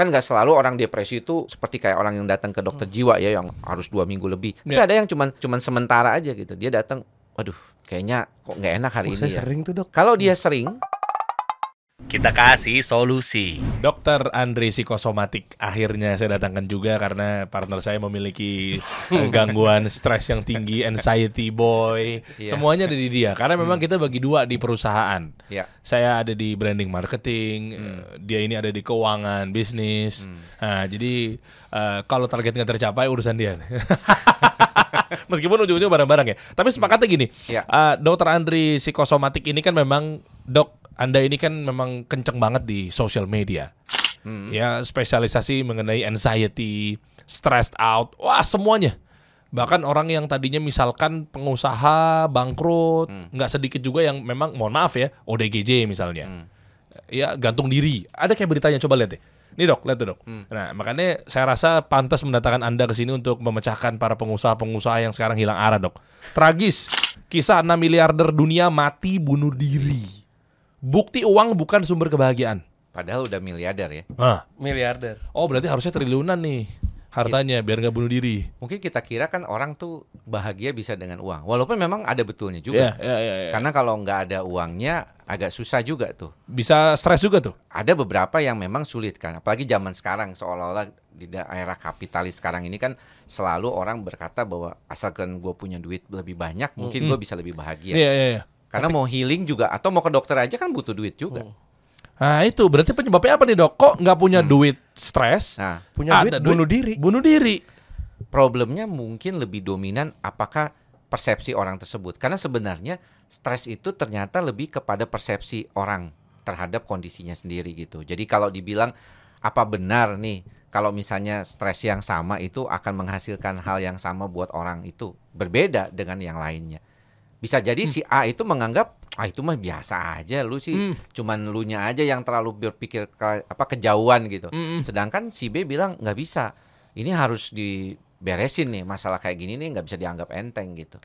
kan nggak selalu orang depresi itu seperti kayak orang yang datang ke dokter jiwa ya yang harus dua minggu lebih. Tapi Ya. ada yang cuman cuman sementara aja gitu. Dia datang, waduh, kayaknya kok nggak enak hari Oh, ini saya ya. sering tuh dok. Kalau dia sering, Kita kasih solusi. Dokter Andri psikosomatik akhirnya saya datangkan juga karena partner saya memiliki eh, gangguan stres yang tinggi, anxiety boy, Iya. semuanya ada di dia. Karena memang kita bagi dua di perusahaan. ya Saya ada di branding marketing, eh, dia ini ada di keuangan bisnis. Nah, jadi eh, kalau target nggak tercapai urusan dia. Meskipun ujung-ujungnya bareng-bareng ya. Tapi sepakatnya gini, Ya. eh, Dokter Andri psikosomatik ini kan memang dok Anda ini kan memang kenceng banget di social media. Ya spesialisasi mengenai anxiety, stressed out, wah semuanya. Bahkan orang yang tadinya misalkan pengusaha bangkrut, nggak sedikit juga yang memang mohon maaf ya ODGJ misalnya, ya gantung diri. Ada kayak beritanya coba lihat deh. Nih dok, lihat tuh dok. Nah makanya saya rasa pantas mendatangkan anda ke sini untuk memecahkan para pengusaha-pengusaha yang sekarang hilang arah dok. Tragis, kisah 6 miliarder dunia mati bunuh diri. Bukti uang bukan sumber kebahagiaan. padahal udah miliarder ya. Hah. Miliarder. Oh berarti harusnya triliunan nih hartanya biar nggak bunuh diri. Mungkin kita kira kan orang tuh bahagia bisa dengan uang. Walaupun memang ada betulnya juga. Iya, iya, iya, iya. Karena kalau nggak ada uangnya agak susah juga tuh. Bisa stres juga tuh. Ada beberapa yang memang sulit kan. Apalagi zaman sekarang seolah-olah di daerah kapitalis sekarang ini kan selalu orang berkata bahwa asalkan gue punya duit lebih banyak, mungkin gue bisa lebih bahagia. Iya, iya, iya. Karena mau healing juga atau mau ke dokter aja kan butuh duit juga. Nah itu berarti penyebabnya apa nih dok? Kok nggak punya duit stres? Nah, Punya Ada duit bunuh diri. Bunuh diri. problemnya mungkin lebih dominan apakah persepsi orang tersebut. Karena sebenarnya stres itu ternyata lebih kepada persepsi orang terhadap kondisinya sendiri gitu. Jadi kalau dibilang apa benar nih kalau misalnya stres yang sama itu akan menghasilkan hal yang sama buat orang itu berbeda dengan yang lainnya. Bisa jadi si A itu menganggap ah itu mah biasa aja lu sih Hmm. cuman lu nya aja yang terlalu berpikir ke, apa kejauhan gitu. Mm-mm. Sedangkan si B bilang nggak bisa. Ini harus diberesin nih masalah kayak gini nih nggak bisa dianggap enteng gitu.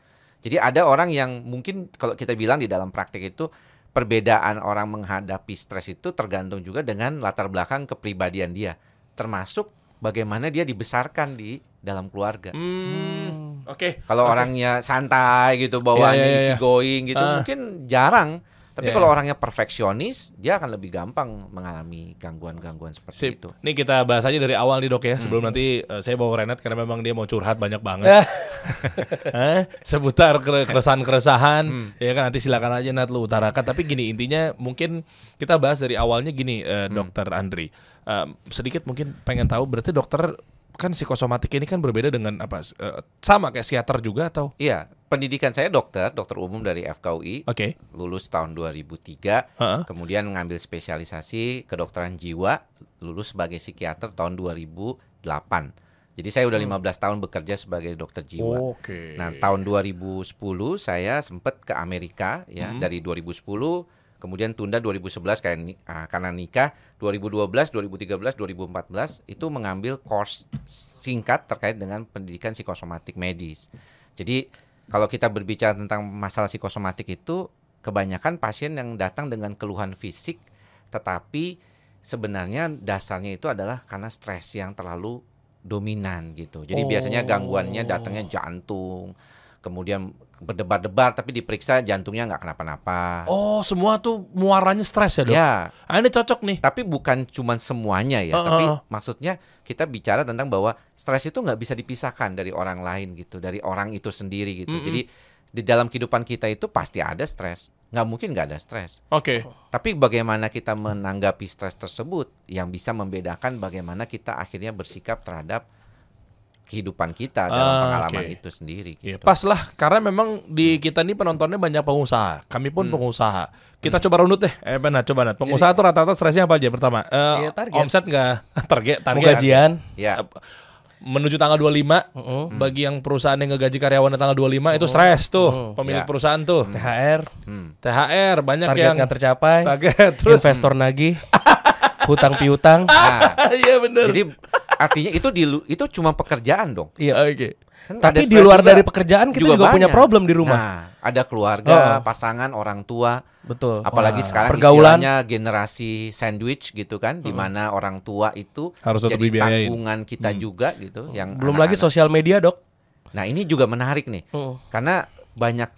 Jadi ada orang yang mungkin kalau kita bilang di dalam praktek itu perbedaan orang menghadapi stres itu tergantung juga dengan latar belakang kepribadian dia, termasuk bagaimana dia dibesarkan di dalam keluarga. Hmm. Oke. Kalau Oke. orangnya santai gitu, bawaannya Iya, iya, iya. easy going gitu, Ah. mungkin jarang. Tapi Iya, kalau orangnya perfeksionis, dia akan lebih gampang mengalami gangguan-gangguan seperti Sip. itu. Nih kita bahas aja dari awal nih dok ya. Sebelum nanti eh, saya bawa Renat karena memang dia mau curhat banyak banget. Hah? Seputar kere- keresahan-keresahan. Ya kan nanti silakan aja Nat lu utarakan. Tapi gini intinya mungkin kita bahas dari awalnya gini eh, dokter Andri. Eh, sedikit mungkin pengen tahu berarti dokter kan psikosomatik ini kan berbeda dengan apa? eh, sama kayak psikiater juga atau? Iya, pendidikan saya dokter, dokter umum dari FKUI, Oke. lulus tahun 2003, Heeh. kemudian mengambil spesialisasi kedokteran jiwa, lulus sebagai psikiater tahun 2008. Jadi saya udah 15 tahun bekerja sebagai dokter jiwa. Oke. Nah, tahun 2010 saya sempat ke Amerika ya, Hmm. dari 2010 kemudian tunda 2011 kayak ah, karena nikah 2012, 2013, 2014 itu mengambil course singkat terkait dengan pendidikan psikosomatik medis. Jadi kalau kita berbicara tentang masalah psikosomatik itu kebanyakan pasien yang datang dengan keluhan fisik tetapi sebenarnya dasarnya itu adalah karena stres yang terlalu dominan gitu. Jadi biasanya gangguannya datangnya jantung, kemudian berdebar-debar tapi diperiksa jantungnya nggak kenapa-napa. Oh, semua tuh muaranya stres ya, Dok? Ya, Ah, ini cocok nih. tapi bukan cuman semuanya ya, Heeh. tapi maksudnya kita bicara tentang bahwa stres itu nggak bisa dipisahkan dari orang lain gitu, dari orang itu sendiri gitu. Mm-mm. Jadi di dalam kehidupan kita itu pasti ada stres, nggak mungkin nggak ada stres. Oke. Tapi bagaimana kita menanggapi stres tersebut yang bisa membedakan bagaimana kita akhirnya bersikap terhadap kehidupan kita dalam Ah, pengalaman oke. itu sendiri. Iya, Gitu. pas lah karena memang di kita ini penontonnya banyak pengusaha. Kami pun pengusaha. Kita coba runut deh. Eh, benar, coba Nat. Pengusaha tuh rata-rata stresnya apa aja pertama? Eh, Iya, target. omset enggak? target, target. gajian. Ya, Menuju tanggal 25 Heeh. bagi yang perusahaan yang ngegaji karyawannya tanggal 25 itu stres tuh pemilik Ya. perusahaan tuh. THR. hmm. THR banyak Target yang nggak tercapai. target terus Investor nagih. Hutang piutang. Nah, Iya bener jadi artinya itu di lu- itu cuma pekerjaan dong. Iya. Oke. Kan ada Tapi di luar juga- dari pekerjaan kita juga, punya banyak. problem di rumah. Nah, ada keluarga, Oh. pasangan, orang tua, Betul. apalagi Wah, sekarang pergaulan. istilahnya generasi sandwich gitu kan, di mana orang tua itu Harus jadi tanggungan kita juga gitu, yang Belum lagi anak-anak. sosial media, Dok. Nah, ini juga menarik nih. Hmm. Karena banyak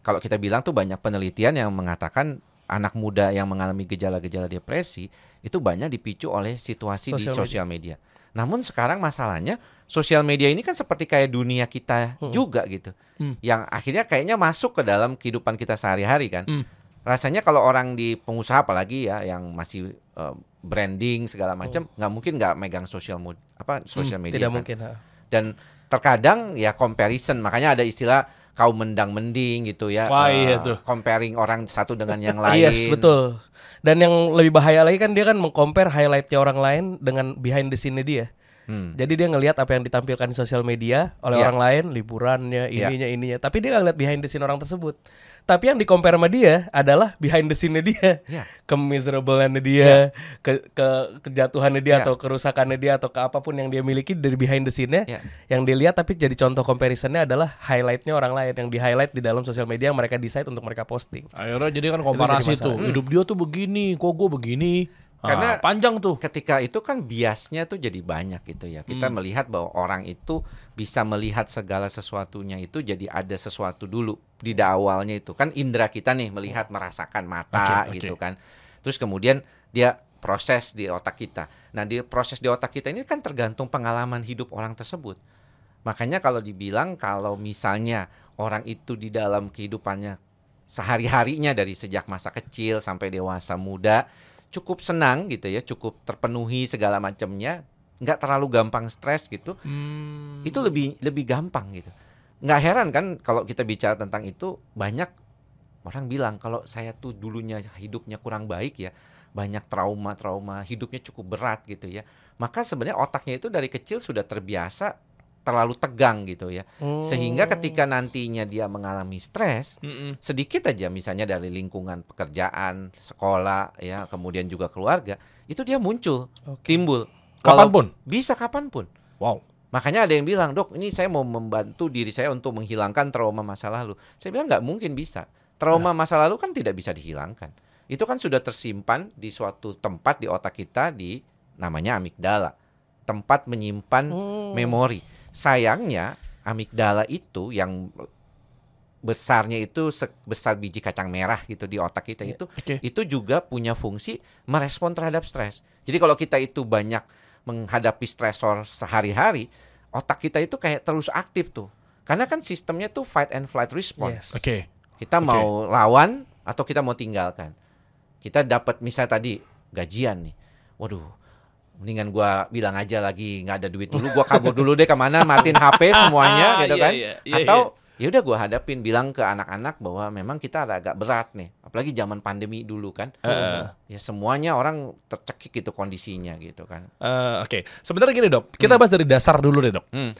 kalau kita bilang tuh banyak penelitian yang mengatakan anak muda yang mengalami gejala-gejala depresi itu banyak dipicu oleh situasi di Sosial sosial media. Namun sekarang masalahnya sosial media ini kan seperti kayak dunia kita juga gitu. Hmm. Yang akhirnya kayaknya masuk ke dalam kehidupan kita sehari-hari kan. Hmm. Rasanya kalau orang di pengusaha apalagi ya yang masih eh, branding segala macam nggak mungkin nggak megang sosial apa sosial media Tidak kan mungkin. ha. dan terkadang ya comparison makanya ada istilah kaum mendang mending gitu ya Wah, eh, iya tuh. comparing orang satu dengan yang lain Yes, betul. Dan yang lebih bahaya lagi kan dia kan mengcompare highlightnya orang lain dengan behind the scene-nya dia. Hmm. Jadi dia ngelihat apa yang ditampilkan di sosial media oleh Iya. orang lain, liburannya, Iya. ininya, ininya. Tapi dia nggak lihat behind the scene orang tersebut. Tapi yang di compare sama dia adalah behind the scene-nya dia. Iya. Kemiserableannya dia, ke, ke kejatuhannya dia Iya. atau kerusakannya dia atau ke apa pun yang dia miliki dari behind the scene-nya. Iya. Yang dilihat tapi jadi contoh comparisonnya adalah highlight-nya orang lain yang di highlight di dalam sosial media yang mereka decide untuk mereka posting. Akhirnya jadi kan komparasi jadi masalah. tuh. Hidup dia tuh begini, kok gue begini. Karena- Ah, panjang tuh. ketika itu kan biasnya tuh jadi banyak gitu ya kita Hmm. melihat bahwa orang itu bisa melihat segala sesuatunya itu jadi ada sesuatu dulu di awalnya itu kan indera kita nih melihat merasakan mata oke. gitu kan terus kemudian dia proses di otak kita nah di proses di otak kita ini kan tergantung pengalaman hidup orang tersebut makanya kalau dibilang kalau misalnya orang itu di dalam kehidupannya sehari-harinya dari sejak masa kecil sampai dewasa muda cukup senang gitu ya, cukup terpenuhi segala macamnya, nggak terlalu gampang stres gitu, Hmm. itu lebih lebih gampang gitu. Nggak heran kan kalau kita bicara tentang itu banyak orang bilang kalau saya tuh dulunya hidupnya kurang baik ya, banyak trauma-trauma, hidupnya cukup berat gitu ya. Maka sebenarnya otaknya itu dari kecil sudah terbiasa terlalu tegang gitu ya. Sehingga ketika nantinya dia mengalami stres, Mm-mm. sedikit aja misalnya dari lingkungan pekerjaan, sekolah ya, kemudian juga keluarga, itu dia muncul, timbul. Kapan pun? Walau- bisa kapan pun. Wow. Makanya ada yang bilang, "Dok, ini saya mau membantu diri saya untuk menghilangkan trauma masa lalu." Saya bilang nggak mungkin bisa. Trauma masa lalu kan tidak bisa dihilangkan. Itu kan sudah tersimpan di suatu tempat di otak kita di namanya amigdala. Tempat menyimpan memori. Sayangnya amigdala itu yang besarnya itu sebesar biji kacang merah gitu di otak kita itu Oke. itu juga punya fungsi merespon terhadap stres. Jadi kalau kita itu banyak menghadapi stresor sehari-hari, otak kita itu kayak terus aktif tuh. Karena kan sistemnya tuh fight and flight response. Yes. Oke. Kita Oke. mau lawan atau kita mau tinggalkan. Kita dapat misalnya tadi gajian nih. Waduh, mendingan gua bilang aja lagi nggak ada duit dulu, gua kabur dulu deh ke mana, matiin HP semuanya gitu Iya, kan. iya, iya, atau ya udah gua hadapin bilang ke anak-anak bahwa memang kita ada agak berat nih, apalagi zaman pandemi dulu kan. Heeh. Ya semuanya orang tercekik gitu kondisinya gitu kan. Eh, Oke, sebenarnya gini dok, kita bahas dari dasar dulu deh dok. Hmm.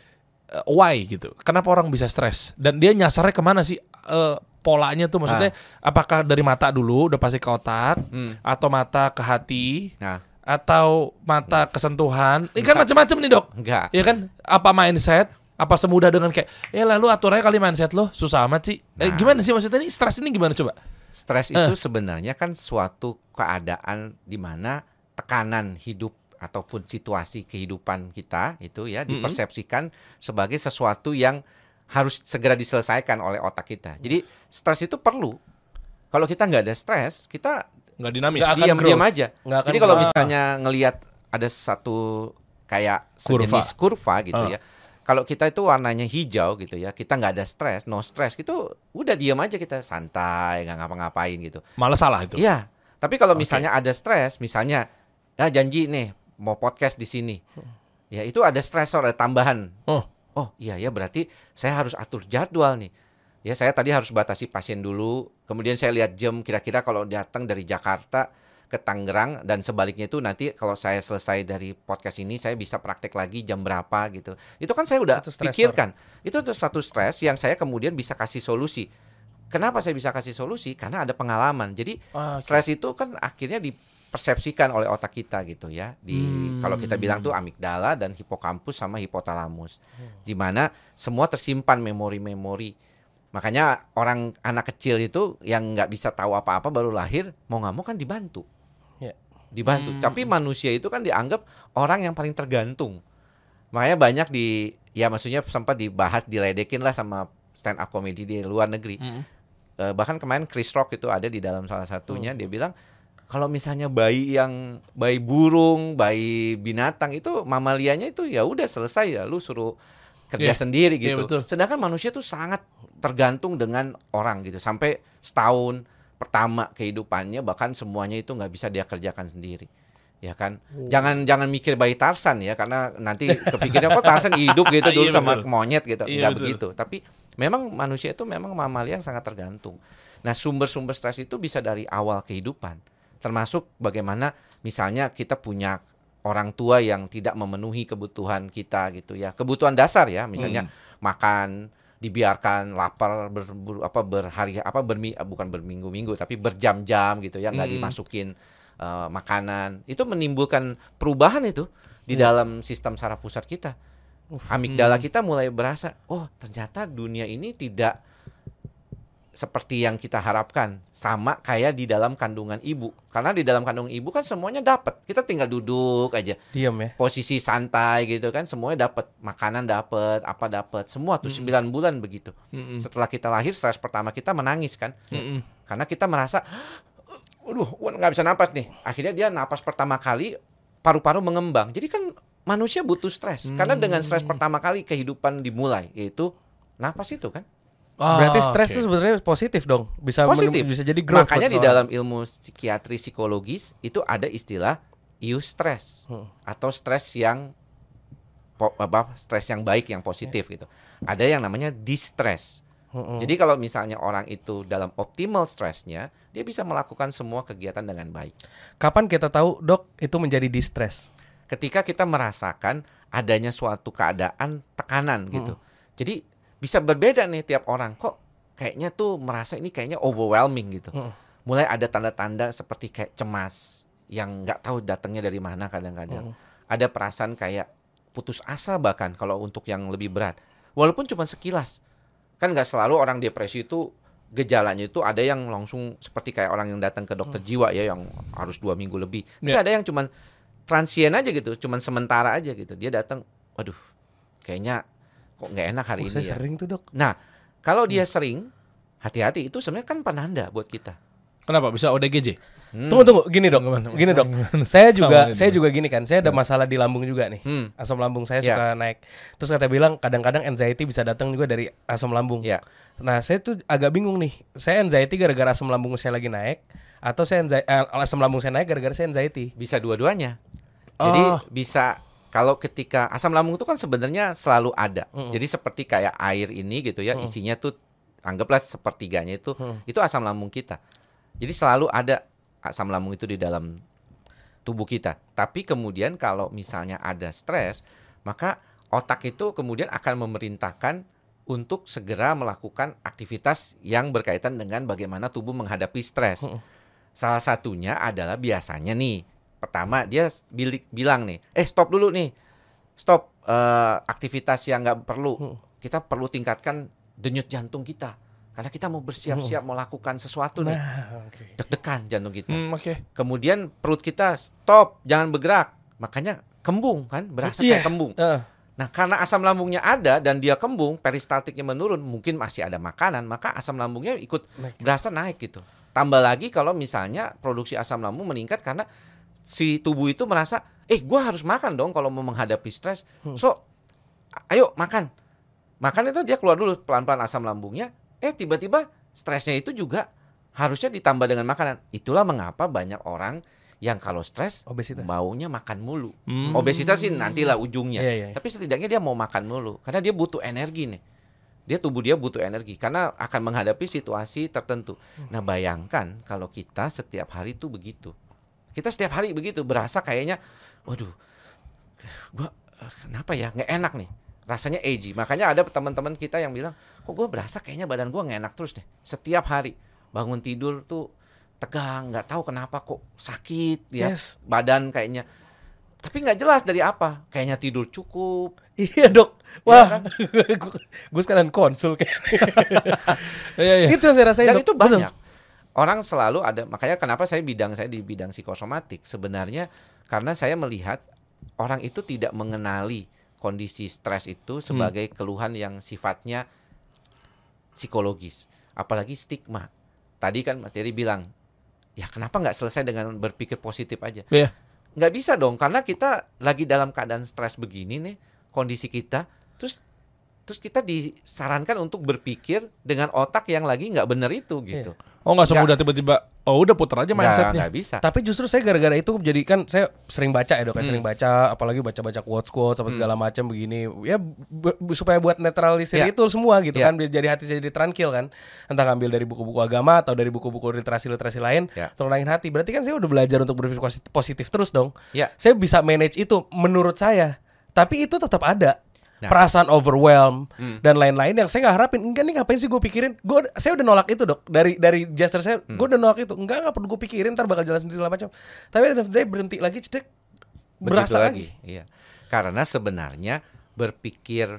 Eh, why gitu? Kenapa orang bisa stres? Dan dia nyasarnya ke mana sih? Eh, polanya tuh maksudnya apakah dari mata dulu udah pasti ke otak, Hmm. atau mata ke hati, Nah, atau mata kesentuhan? Ini kan macam-macam nih dok. enggak. Ya kan? Apa mindset? Apa semudah dengan kayak, ya lalu atur aja kali mindset lo, susah amat sih. Eh, Nah. gimana sih maksudnya ini stres ini gimana coba? Stres Eh. itu sebenarnya kan suatu keadaan di mana tekanan hidup ataupun situasi kehidupan kita itu ya dipersepsikan sebagai sesuatu yang harus segera diselesaikan oleh otak kita. Jadi stres itu perlu. Kalau kita nggak ada stres, kita Nggak dinamis. Nggak akan diam-diam growth. aja. Nggak akan Jadi kalau misalnya ngelihat ada satu kayak Kurva. sejenis kurva gitu Ah. ya. Kalau kita itu warnanya hijau gitu ya, kita nggak ada stres, no stress, gitu udah diam aja kita santai, nggak ngapa-ngapain gitu. Malah salah itu. Iya. Tapi kalau Oke. misalnya ada stres, misalnya ya janji nih mau podcast di sini. Ya itu ada stresor, ada tambahan. Oh, Oh iya ya berarti saya harus atur jadwal nih. Ya saya tadi harus batasi pasien dulu. Kemudian saya lihat jam kira-kira kalau datang dari Jakarta ke Tangerang dan sebaliknya itu nanti kalau saya selesai dari podcast ini saya bisa praktek lagi jam berapa gitu. Itu kan saya udah Itu pikirkan. Itu tuh satu stres yang saya kemudian bisa kasih solusi. Kenapa saya bisa kasih solusi? Karena ada pengalaman. Jadi Ah, oke. stres itu kan akhirnya di dipersepsikan oleh otak kita gitu ya. Di kalau kita bilang tuh amigdala dan hipokampus sama hipotalamus. Di mana semua tersimpan memori-memori. Makanya orang anak kecil itu yang nggak bisa tahu apa-apa baru lahir mau nggak mau kan dibantu. Ya. Dibantu. Tapi manusia itu kan dianggap orang yang paling tergantung. Makanya banyak di ya maksudnya sempat dibahas diledekin lah sama stand up comedy di luar negeri. Eh, bahkan kemarin Chris Rock itu ada di dalam salah satunya dia bilang kalau misalnya bayi yang bayi burung, bayi binatang itu mamalianya itu ya udah selesai ya lu suruh kerja Iya, sendiri iya, gitu. betul. Sedangkan manusia tuh sangat tergantung dengan orang gitu sampai setahun pertama kehidupannya bahkan semuanya itu nggak bisa dia kerjakan sendiri. Ya kan, jangan jangan mikir bayi Tarsan ya karena nanti kepikirnya kok Tarsan hidup gitu dulu Iya, sama betul. monyet gitu, Iya, nggak betul. begitu. Tapi memang manusia itu memang mamalia yang sangat tergantung. Nah sumber-sumber stres itu bisa dari awal kehidupan, termasuk bagaimana misalnya kita punya orang tua yang tidak memenuhi kebutuhan kita gitu ya, kebutuhan dasar ya, misalnya makan dibiarkan lapar ber, ber- apa berhari apa bermi bukan berminggu-minggu tapi berjam-jam gitu ya nggak Hmm. dimasukin eh, makanan. Itu menimbulkan perubahan itu di dalam sistem saraf pusat kita. Amigdala kita mulai berasa oh ternyata dunia ini tidak seperti yang kita harapkan sama kayak di dalam kandungan ibu. Karena di dalam kandungan ibu kan semuanya dapat kita tinggal duduk aja. Diam ya. posisi santai gitu kan semuanya dapat makanan dapat apa dapat semua tuh 9 bulan begitu. Mm-mm. setelah kita lahir stres pertama kita menangis kan. Mm-mm. karena kita merasa aduh gua nggak bisa napas nih. Akhirnya dia napas pertama kali paru-paru mengembang. Jadi kan manusia butuh stres. Karena dengan stres pertama kali kehidupan dimulai yaitu napas itu kan Berarti Ah, stres oke. itu sebenarnya positif dong. Bisa positif bisa jadi growth. makanya di dalam ilmu psikiatri psikologis itu ada istilah eustress Hmm. atau stres yang apa stres yang baik yang positif gitu ada yang namanya distress Mm-mm. jadi kalau misalnya orang itu dalam optimal stresnya dia bisa melakukan semua kegiatan dengan baik Kapan kita tahu, Dok, itu menjadi distress? ketika kita merasakan adanya suatu keadaan tekanan gitu. Hmm. Jadi bisa berbeda nih tiap orang. Kok kayaknya tuh merasa ini kayaknya overwhelming gitu. Hmm. Mulai ada tanda-tanda seperti kayak cemas yang nggak tahu datangnya dari mana kadang-kadang. Hmm. Ada perasaan kayak putus asa bahkan kalau untuk yang lebih berat. Walaupun cuma sekilas. Kan nggak selalu orang depresi itu gejalanya itu ada yang langsung seperti kayak orang yang datang ke dokter jiwa ya yang harus dua minggu lebih. Tapi Ya. ada yang cuman transien aja gitu, cuman sementara aja gitu. Dia datang, waduh, kayaknya kok nggak enak hari Oh, ini saya ya. sering tuh, Dok. Nah, kalau dia sering, hati-hati itu sebenarnya kan penanda buat kita. Kenapa bisa ODGJ? Hmm. Tunggu tunggu, gini dok, Gimana? gini dok. Saya juga, Gimana? saya juga gini kan. Saya ada masalah di lambung juga nih. Hmm. Asam lambung saya Ya. suka naik. Terus kata bilang kadang-kadang anxiety bisa datang juga dari asam lambung. Ya. Nah, saya tuh agak bingung nih. Saya anxiety gara-gara asam lambung saya lagi naik, atau saya anxi- eh, asam lambung saya naik gara-gara saya anxiety. Bisa dua-duanya. Jadi Oh. bisa kalau ketika asam lambung itu kan sebenarnya selalu ada. Jadi seperti kayak air ini gitu ya, isinya tuh anggaplah sepertiganya itu itu asam lambung kita. Jadi selalu ada asam lambung itu di dalam tubuh kita. Tapi kemudian kalau misalnya ada stres, maka otak itu kemudian akan memerintahkan untuk segera melakukan aktivitas yang berkaitan dengan bagaimana tubuh menghadapi stres. Salah satunya adalah biasanya nih, pertama dia s- bili- bilang nih, eh stop dulu nih, stop eh, aktivitas yang nggak perlu. Kita perlu tingkatkan denyut jantung kita, karena kita mau bersiap-siap melakukan sesuatu nih, Nah, oke. deg-degan jantung kita. Hmm, oke. Kemudian perut kita stop, jangan bergerak, makanya kembung kan, berasa kayak Iya. kembung. Eh, Nah, karena asam lambungnya ada dan dia kembung, peristaltiknya menurun, mungkin masih ada makanan, maka asam lambungnya ikut Naik. berasa naik gitu. Tambah lagi kalau misalnya produksi asam lambung meningkat karena si tubuh itu merasa, eh, gua harus makan dong kalau mau menghadapi stres. So, a- ayo makan. Makan itu dia keluar dulu pelan-pelan asam lambungnya. Eh, tiba-tiba stresnya itu juga harusnya ditambah dengan makanan. Itulah mengapa banyak orang yang kalau stres obesitas. maunya makan mulu. Hmm. Obesitas sih nantilah ujungnya. Iya, iya. Tapi setidaknya dia mau makan mulu karena dia butuh energi nih. Dia tubuh dia butuh energi karena akan menghadapi situasi tertentu. Nah, bayangkan kalau kita setiap hari tuh begitu. Kita setiap hari begitu berasa kayaknya waduh. Gua kenapa ya? nggak enak nih. Rasanya edgy. Makanya ada teman-teman kita yang bilang, "Kok gua berasa kayaknya badan gua nggak enak terus deh. Setiap hari bangun tidur tuh tegang, nggak tahu kenapa kok sakit ya, Yes. badan kayaknya. Tapi nggak jelas dari apa. Kayaknya tidur cukup. Iya dok. Wah, gue sekalian konsul kayak. Iya, iya. itu yang saya rasain. Dan Dok. itu Betul. Orang selalu ada, makanya kenapa saya bidang saya di bidang psikosomatik sebenarnya karena saya melihat orang itu tidak mengenali kondisi stres itu sebagai keluhan yang sifatnya psikologis, apalagi stigma. Tadi kan Mas Dery bilang, ya kenapa nggak selesai dengan berpikir positif aja? Iya. Nggak bisa dong, karena kita lagi dalam keadaan stres begini nih, kondisi kita, terus terus kita disarankan untuk berpikir dengan otak yang lagi nggak bener itu gitu. Oh nggak semudah tiba-tiba. Oh udah puter aja mindsetnya. nggak bisa. Tapi justru saya gara-gara itu jadi kan saya sering baca ya dok, Hmm. ya, sering baca, apalagi baca-baca quotes quotes apa segala macam begini. Ya supaya buat netralisir Ya. itu semua gitu Ya. kan, biar jadi hati saya jadi tranquil kan. Entah ngambil dari buku-buku agama atau dari buku-buku literasi-literasi lain, Ya. tenangin hati. Berarti kan saya udah belajar untuk berpikir posi- positif terus dong. Ya. Saya bisa manage itu menurut saya. Tapi itu tetap ada. Nah. Perasaan overwhelm Hmm. dan lain-lain yang saya nggak harapin. Enggak nih ngapain sih gue pikirin? Gue saya udah nolak itu dok dari dari gesture saya. Hmm. Gue udah nolak itu. Enggak nggak perlu gue pikirin. Ntar bakal jalan sendiri segala macam. Tapi day berhenti lagi cedek berasa lagi. Iya. Karena sebenarnya berpikir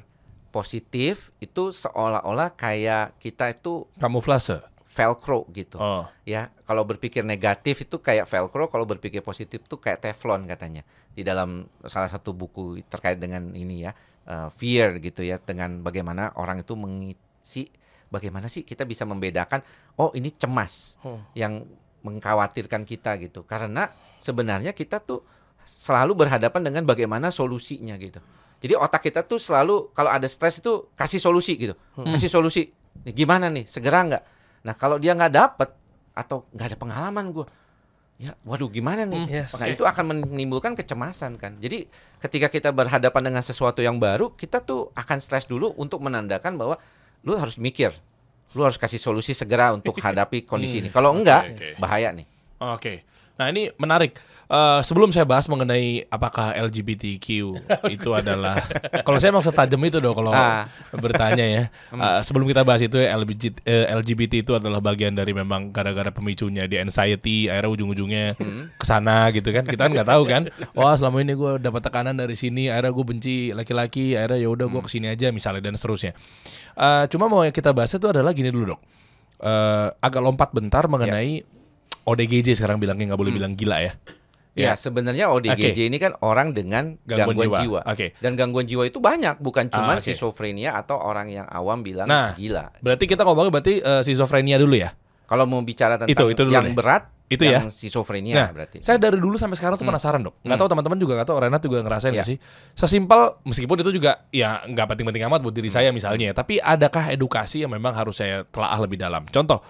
positif itu seolah-olah kayak kita itu Kamuflase. velcro gitu. Oh. Ya, kalau berpikir negatif itu kayak velcro, kalau berpikir positif itu kayak teflon katanya. Di dalam salah satu buku terkait dengan ini ya, uh, fear gitu ya, dengan bagaimana orang itu mengisi bagaimana sih kita bisa membedakan oh ini cemas Hmm. yang mengkhawatirkan kita gitu. Karena sebenarnya kita tuh selalu berhadapan dengan bagaimana solusinya gitu. Jadi otak kita tuh selalu kalau ada stres itu kasih solusi gitu, kasih solusi. Nih, gimana nih, segera nggak? Nah kalau dia nggak dapet atau nggak ada pengalaman gue, ya waduh gimana nih? Hmm, yes. Nah itu akan menimbulkan kecemasan kan. Jadi ketika kita berhadapan dengan sesuatu yang baru, kita tuh akan stres dulu untuk menandakan bahwa lu harus mikir, lu harus kasih solusi segera untuk hadapi kondisi ini. Kalau enggak, oke. bahaya nih. Oke. Nah ini menarik. Eh, sebelum saya bahas mengenai apakah LGBTQ itu adalah, kalau saya emang setajam itu dong kalau Ah. bertanya ya. Eh, sebelum kita bahas itu LGBT, eh, LGBT itu adalah bagian dari memang gara-gara pemicunya di anxiety, akhirnya ujung-ujungnya ke sana gitu kan. Kita kan nggak tahu kan. Wah selama ini gue dapat tekanan dari sini, akhirnya gue benci laki-laki, akhirnya ya udah gue ke sini aja misalnya dan seterusnya. Eh, cuma mau yang kita bahas itu adalah gini dulu dok. Eh, agak lompat bentar mengenai ODGJ sekarang bilangnya nggak boleh bilang gila ya. Ya, sebenarnya ODGJ Oke. ini kan orang dengan Gangguan gangguan, jiwa. jiwa. Oke. Dan gangguan jiwa itu banyak, bukan Ah, cuma oke. schizophrenia atau orang yang awam bilang Nah. gila. Berarti kita ngomongnya berarti schizophrenia dulu ya. Kalau mau bicara tentang Itu- itu yang deh. berat, Itu ya. yang schizophrenia Nah, berarti. saya dari dulu sampai sekarang tuh penasaran dok. Nggak tahu teman-teman juga nggak tahu Renat juga ngerasain Ya. sih. Sesimpel meskipun itu juga ya nggak penting-penting amat buat diri saya misalnya. ya. Tapi adakah edukasi yang memang harus saya telaah lebih dalam? Contoh.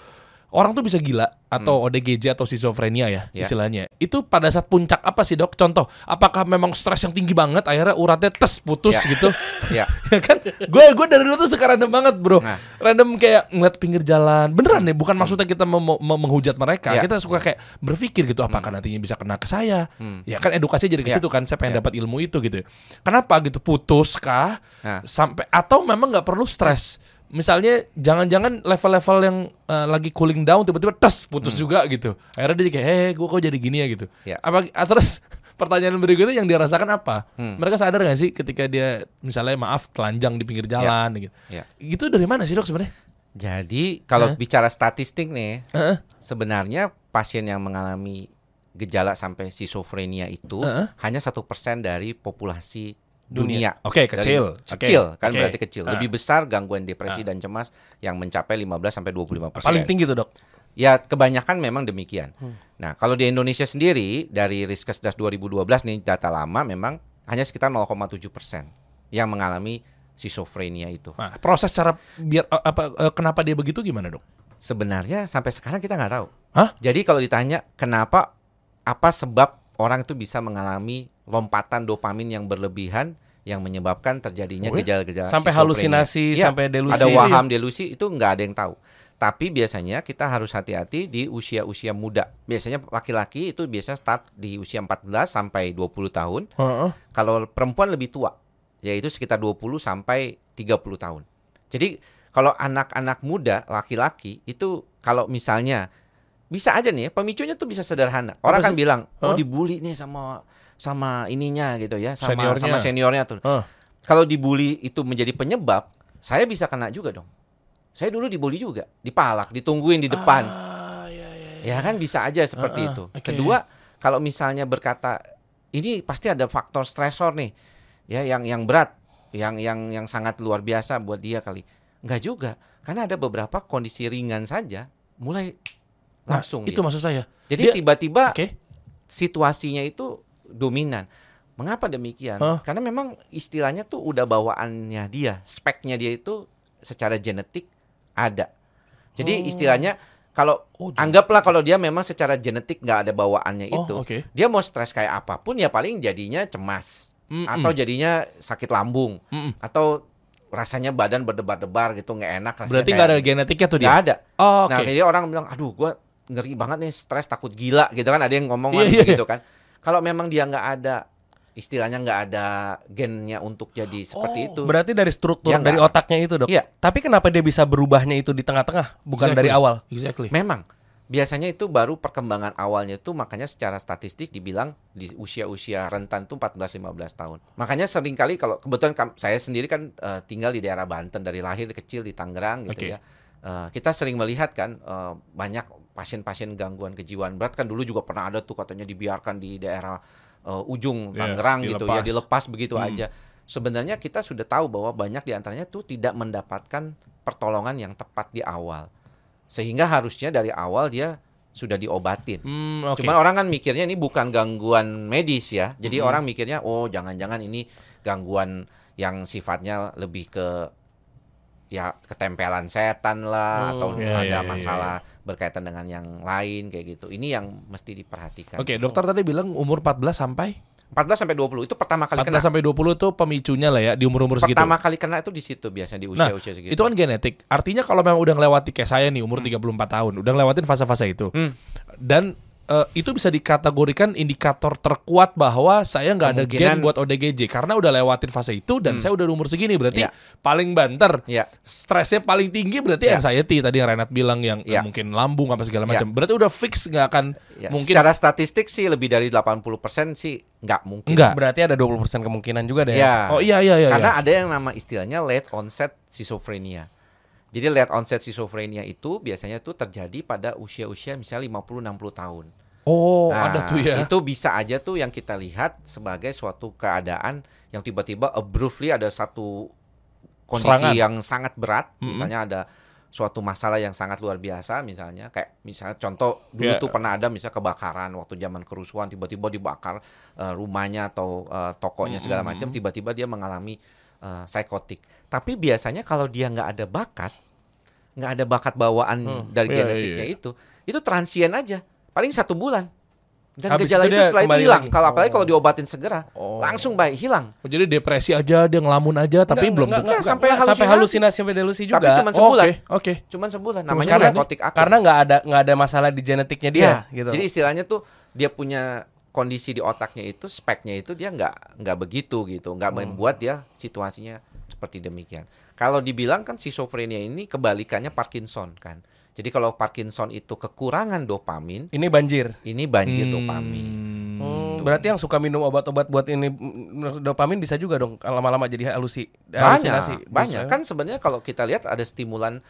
Orang tuh bisa gila atau ODGJ atau schizophrenia ya, Ya. istilahnya. Itu pada saat puncak apa sih dok? Contoh, apakah memang stres yang tinggi banget akhirnya uratnya tes putus Ya. gitu? ya. ya kan gue gue dari dulu tuh suka random banget bro Nah. random kayak ngeliat pinggir jalan beneran deh bukan maksudnya kita mem- mem- menghujat mereka Ya. kita suka kayak berpikir gitu apakah nantinya bisa kena ke saya Hmm. ya kan edukasi jadi ke Ya. situ kan saya pengen Ya. dapat ilmu itu gitu kenapa gitu putus kah Nah. sampai atau memang nggak perlu stres misalnya jangan-jangan level-level yang eh, lagi cooling down tiba-tiba tes putus juga gitu akhirnya dia kayak eh gue kok jadi gini ya gitu Hmm. Ya. apa ah, terus pertanyaan berikutnya yang dia rasakan apa Hmm. mereka sadar nggak sih ketika dia misalnya maaf telanjang di pinggir jalan gitu Ya. gitu dari mana sih dok sebenarnya Jadi kalau Hah? bicara statistik nih, Heeh. sebenarnya pasien yang mengalami gejala sampai schizophrenia itu Heeh. hanya satu persen dari populasi Dunia. dunia. Oke, Dari- kecil. Kecil Oke. kan Oke. berarti kecil. Ah. Lebih besar gangguan depresi dan cemas yang mencapai 15 sampai 25 persen. Paling tinggi tuh dok. Ya kebanyakan memang demikian. Hmm. Nah kalau di Indonesia sendiri dari Riskesdas 2012 nih data lama memang hanya sekitar 0,7 persen yang mengalami schizophrenia itu. nah proses cara biar eh, apa eh, kenapa dia begitu gimana dok Sebenarnya sampai sekarang kita nggak tahu. Hah? Jadi kalau ditanya kenapa apa sebab orang itu bisa mengalami lompatan dopamin yang berlebihan yang menyebabkan terjadinya ya? gejala-gejala Sampai schizophrenia. halusinasi, Iya, sampai delusi. Ada waham delusi itu nggak ada yang tahu. Tapi biasanya kita harus hati-hati di usia-usia muda. Biasanya laki-laki itu biasa start di usia 14 sampai 20 tahun. Heeh. Kalau perempuan lebih tua, yaitu sekitar 20 sampai 30 tahun. Jadi kalau anak-anak muda laki-laki itu kalau misalnya bisa aja nih ya, pemicunya tuh bisa sederhana. Orang Apa kan sih? bilang, "Oh, dibully nih sama sama ininya gitu ya, sama Seniornya. sama seniornya tuh." Hah. Kalau dibully itu menjadi penyebab, saya bisa kena juga dong. Saya dulu dibully juga, dipalak, ditungguin di depan. Ah, ya, ya, ya. Ya kan bisa aja seperti Ah, ah, itu. oke. Kedua, kalau misalnya berkata ini pasti ada faktor stresor nih, ya yang yang berat, yang yang yang sangat luar biasa buat dia kali. Enggak juga, karena ada beberapa kondisi ringan saja mulai Nah, langsung. itu dia. maksud saya. Jadi tiba-tiba Oke. situasinya itu dominan. Mengapa demikian? Hah? Karena memang istilahnya tuh udah bawaannya dia, speknya dia itu secara genetik ada. Jadi istilahnya kalau Oh, anggaplah kalau dia memang secara genetik nggak ada bawaannya Oh, itu, oke. dia mau stres kayak apa pun ya paling jadinya cemas Mm-mm. atau jadinya sakit lambung Mm-mm. atau rasanya badan berdebar-debar gitu nggak enak. rasanya Berarti nggak ada genetiknya tuh dia. nggak ada. Oh, Nah, oke. jadi orang bilang, aduh, gua ngeri banget nih, stres, takut gila, gitu kan? Ada yang ngomong Iya, iya. gitu kan? Kalau memang dia nggak ada, istilahnya nggak ada gennya untuk jadi seperti Oh, itu. Berarti dari struktur Ya, dari otaknya itu, Dok. Iya. Tapi kenapa dia bisa berubahnya itu di tengah-tengah, bukan Exactly. dari awal? Exactly. Memang biasanya itu baru perkembangan awalnya itu makanya secara statistik dibilang di usia-usia rentan tuh 14-15 tahun. Makanya sering kali kalau kebetulan kam- saya sendiri kan eh, tinggal di daerah Banten dari lahir kecil di Tangerang gitu Oke. ya. Eh, kita sering melihat kan eh, banyak pasien-pasien gangguan kejiwaan berat kan dulu juga pernah ada tuh katanya dibiarkan di daerah eh, ujung Iya, Tangerang gitu ya dilepas. begitu Hmm. aja. Sebenarnya kita sudah tahu bahwa banyak di antaranya tuh tidak mendapatkan pertolongan yang tepat di awal. Sehingga harusnya dari awal dia sudah diobatin. Hmm, oke. Cuman orang kan mikirnya ini bukan gangguan medis ya. Jadi Mm-mm. orang mikirnya oh jangan-jangan ini gangguan yang sifatnya lebih ke ya ketempelan setan lah Hmm, atau iya, ada iya, iya, masalah berkaitan dengan yang lain kayak gitu. Ini yang mesti diperhatikan. Oke, dokter tadi bilang umur 14 sampai 14 sampai 20 itu pertama kali 14 kena. sampai 20 itu pemicunya lah ya di umur-umur segitu. Pertama kali kena itu di situ biasanya di Nah, usia-usia segitu. Itu kan genetik. Artinya kalau memang udah ngelewati kayak saya nih umur 34 tahun, udah ngelewatin fase-fase itu. Hmm. Dan eh, itu bisa dikategorikan indikator terkuat bahwa saya nggak ada gen buat ODGJ karena udah lewatin fase itu dan Hmm. saya udah umur segini berarti Iya. paling banter. Ya. Stresnya paling tinggi berarti Iya. anxiety tadi yang Renat bilang yang Iya. mungkin lambung apa segala Iya. macam. Berarti udah fix nggak akan Ya, mungkin secara statistik sih lebih dari 80% sih nggak mungkin. Enggak. Berarti ada 20% kemungkinan juga deh. Ya. Oh iya iya iya. Karena iya. ada yang nama istilahnya late onset schizophrenia. Jadi late onset schizophrenia itu biasanya tuh terjadi pada usia-usia misalnya 50-60 tahun. Oh, Nah, ada tuh ya. Itu bisa aja tuh yang kita lihat sebagai suatu keadaan yang tiba-tiba abruptly ada satu kondisi Serangan. yang sangat berat, Mm-mm. misalnya ada suatu masalah yang sangat luar biasa misalnya kayak misalnya contoh dulu Ya. tuh pernah ada misalnya kebakaran waktu zaman kerusuhan tiba-tiba dibakar eh, rumahnya atau eh, tokonya segala macam tiba-tiba dia mengalami eh, psikotik tapi biasanya kalau dia nggak ada bakat nggak ada bakat bawaan Hmm, dari iya, genetiknya iya. itu itu transien aja paling satu bulan dan Habis gejala itu itu, setelah itu hilang kalau apalagi Oh. kalau diobatin segera Oh. langsung baik hilang Oh, jadi depresi aja dia ngelamun aja tapi Nggak, belum nggak, tentu. nggak, sampai nggak, sampai halusinasi. halusinasi sampai delusi juga. Tapi cuma Oh, sebulan Oke, oke. cuman sebulan Cuma namanya sebulan. psikotik akut Karena nggak ada nggak ada masalah di genetiknya dia Iya, gitu. Jadi istilahnya tuh dia punya kondisi di otaknya itu speknya itu dia nggak nggak begitu gitu, nggak Hmm. membuat dia situasinya seperti demikian. Kalau dibilang kan schizophrenia ini kebalikannya Parkinson kan. Jadi kalau Parkinson itu kekurangan dopamin, ini banjir. ini banjir Hmm. dopamin. Hmm, berarti yang suka minum obat-obat buat ini dopamin bisa juga dong lama-lama jadi halusi Banyak, halusinasi. banyak. Bisa. Kan sebenarnya kalau kita lihat ada stimulan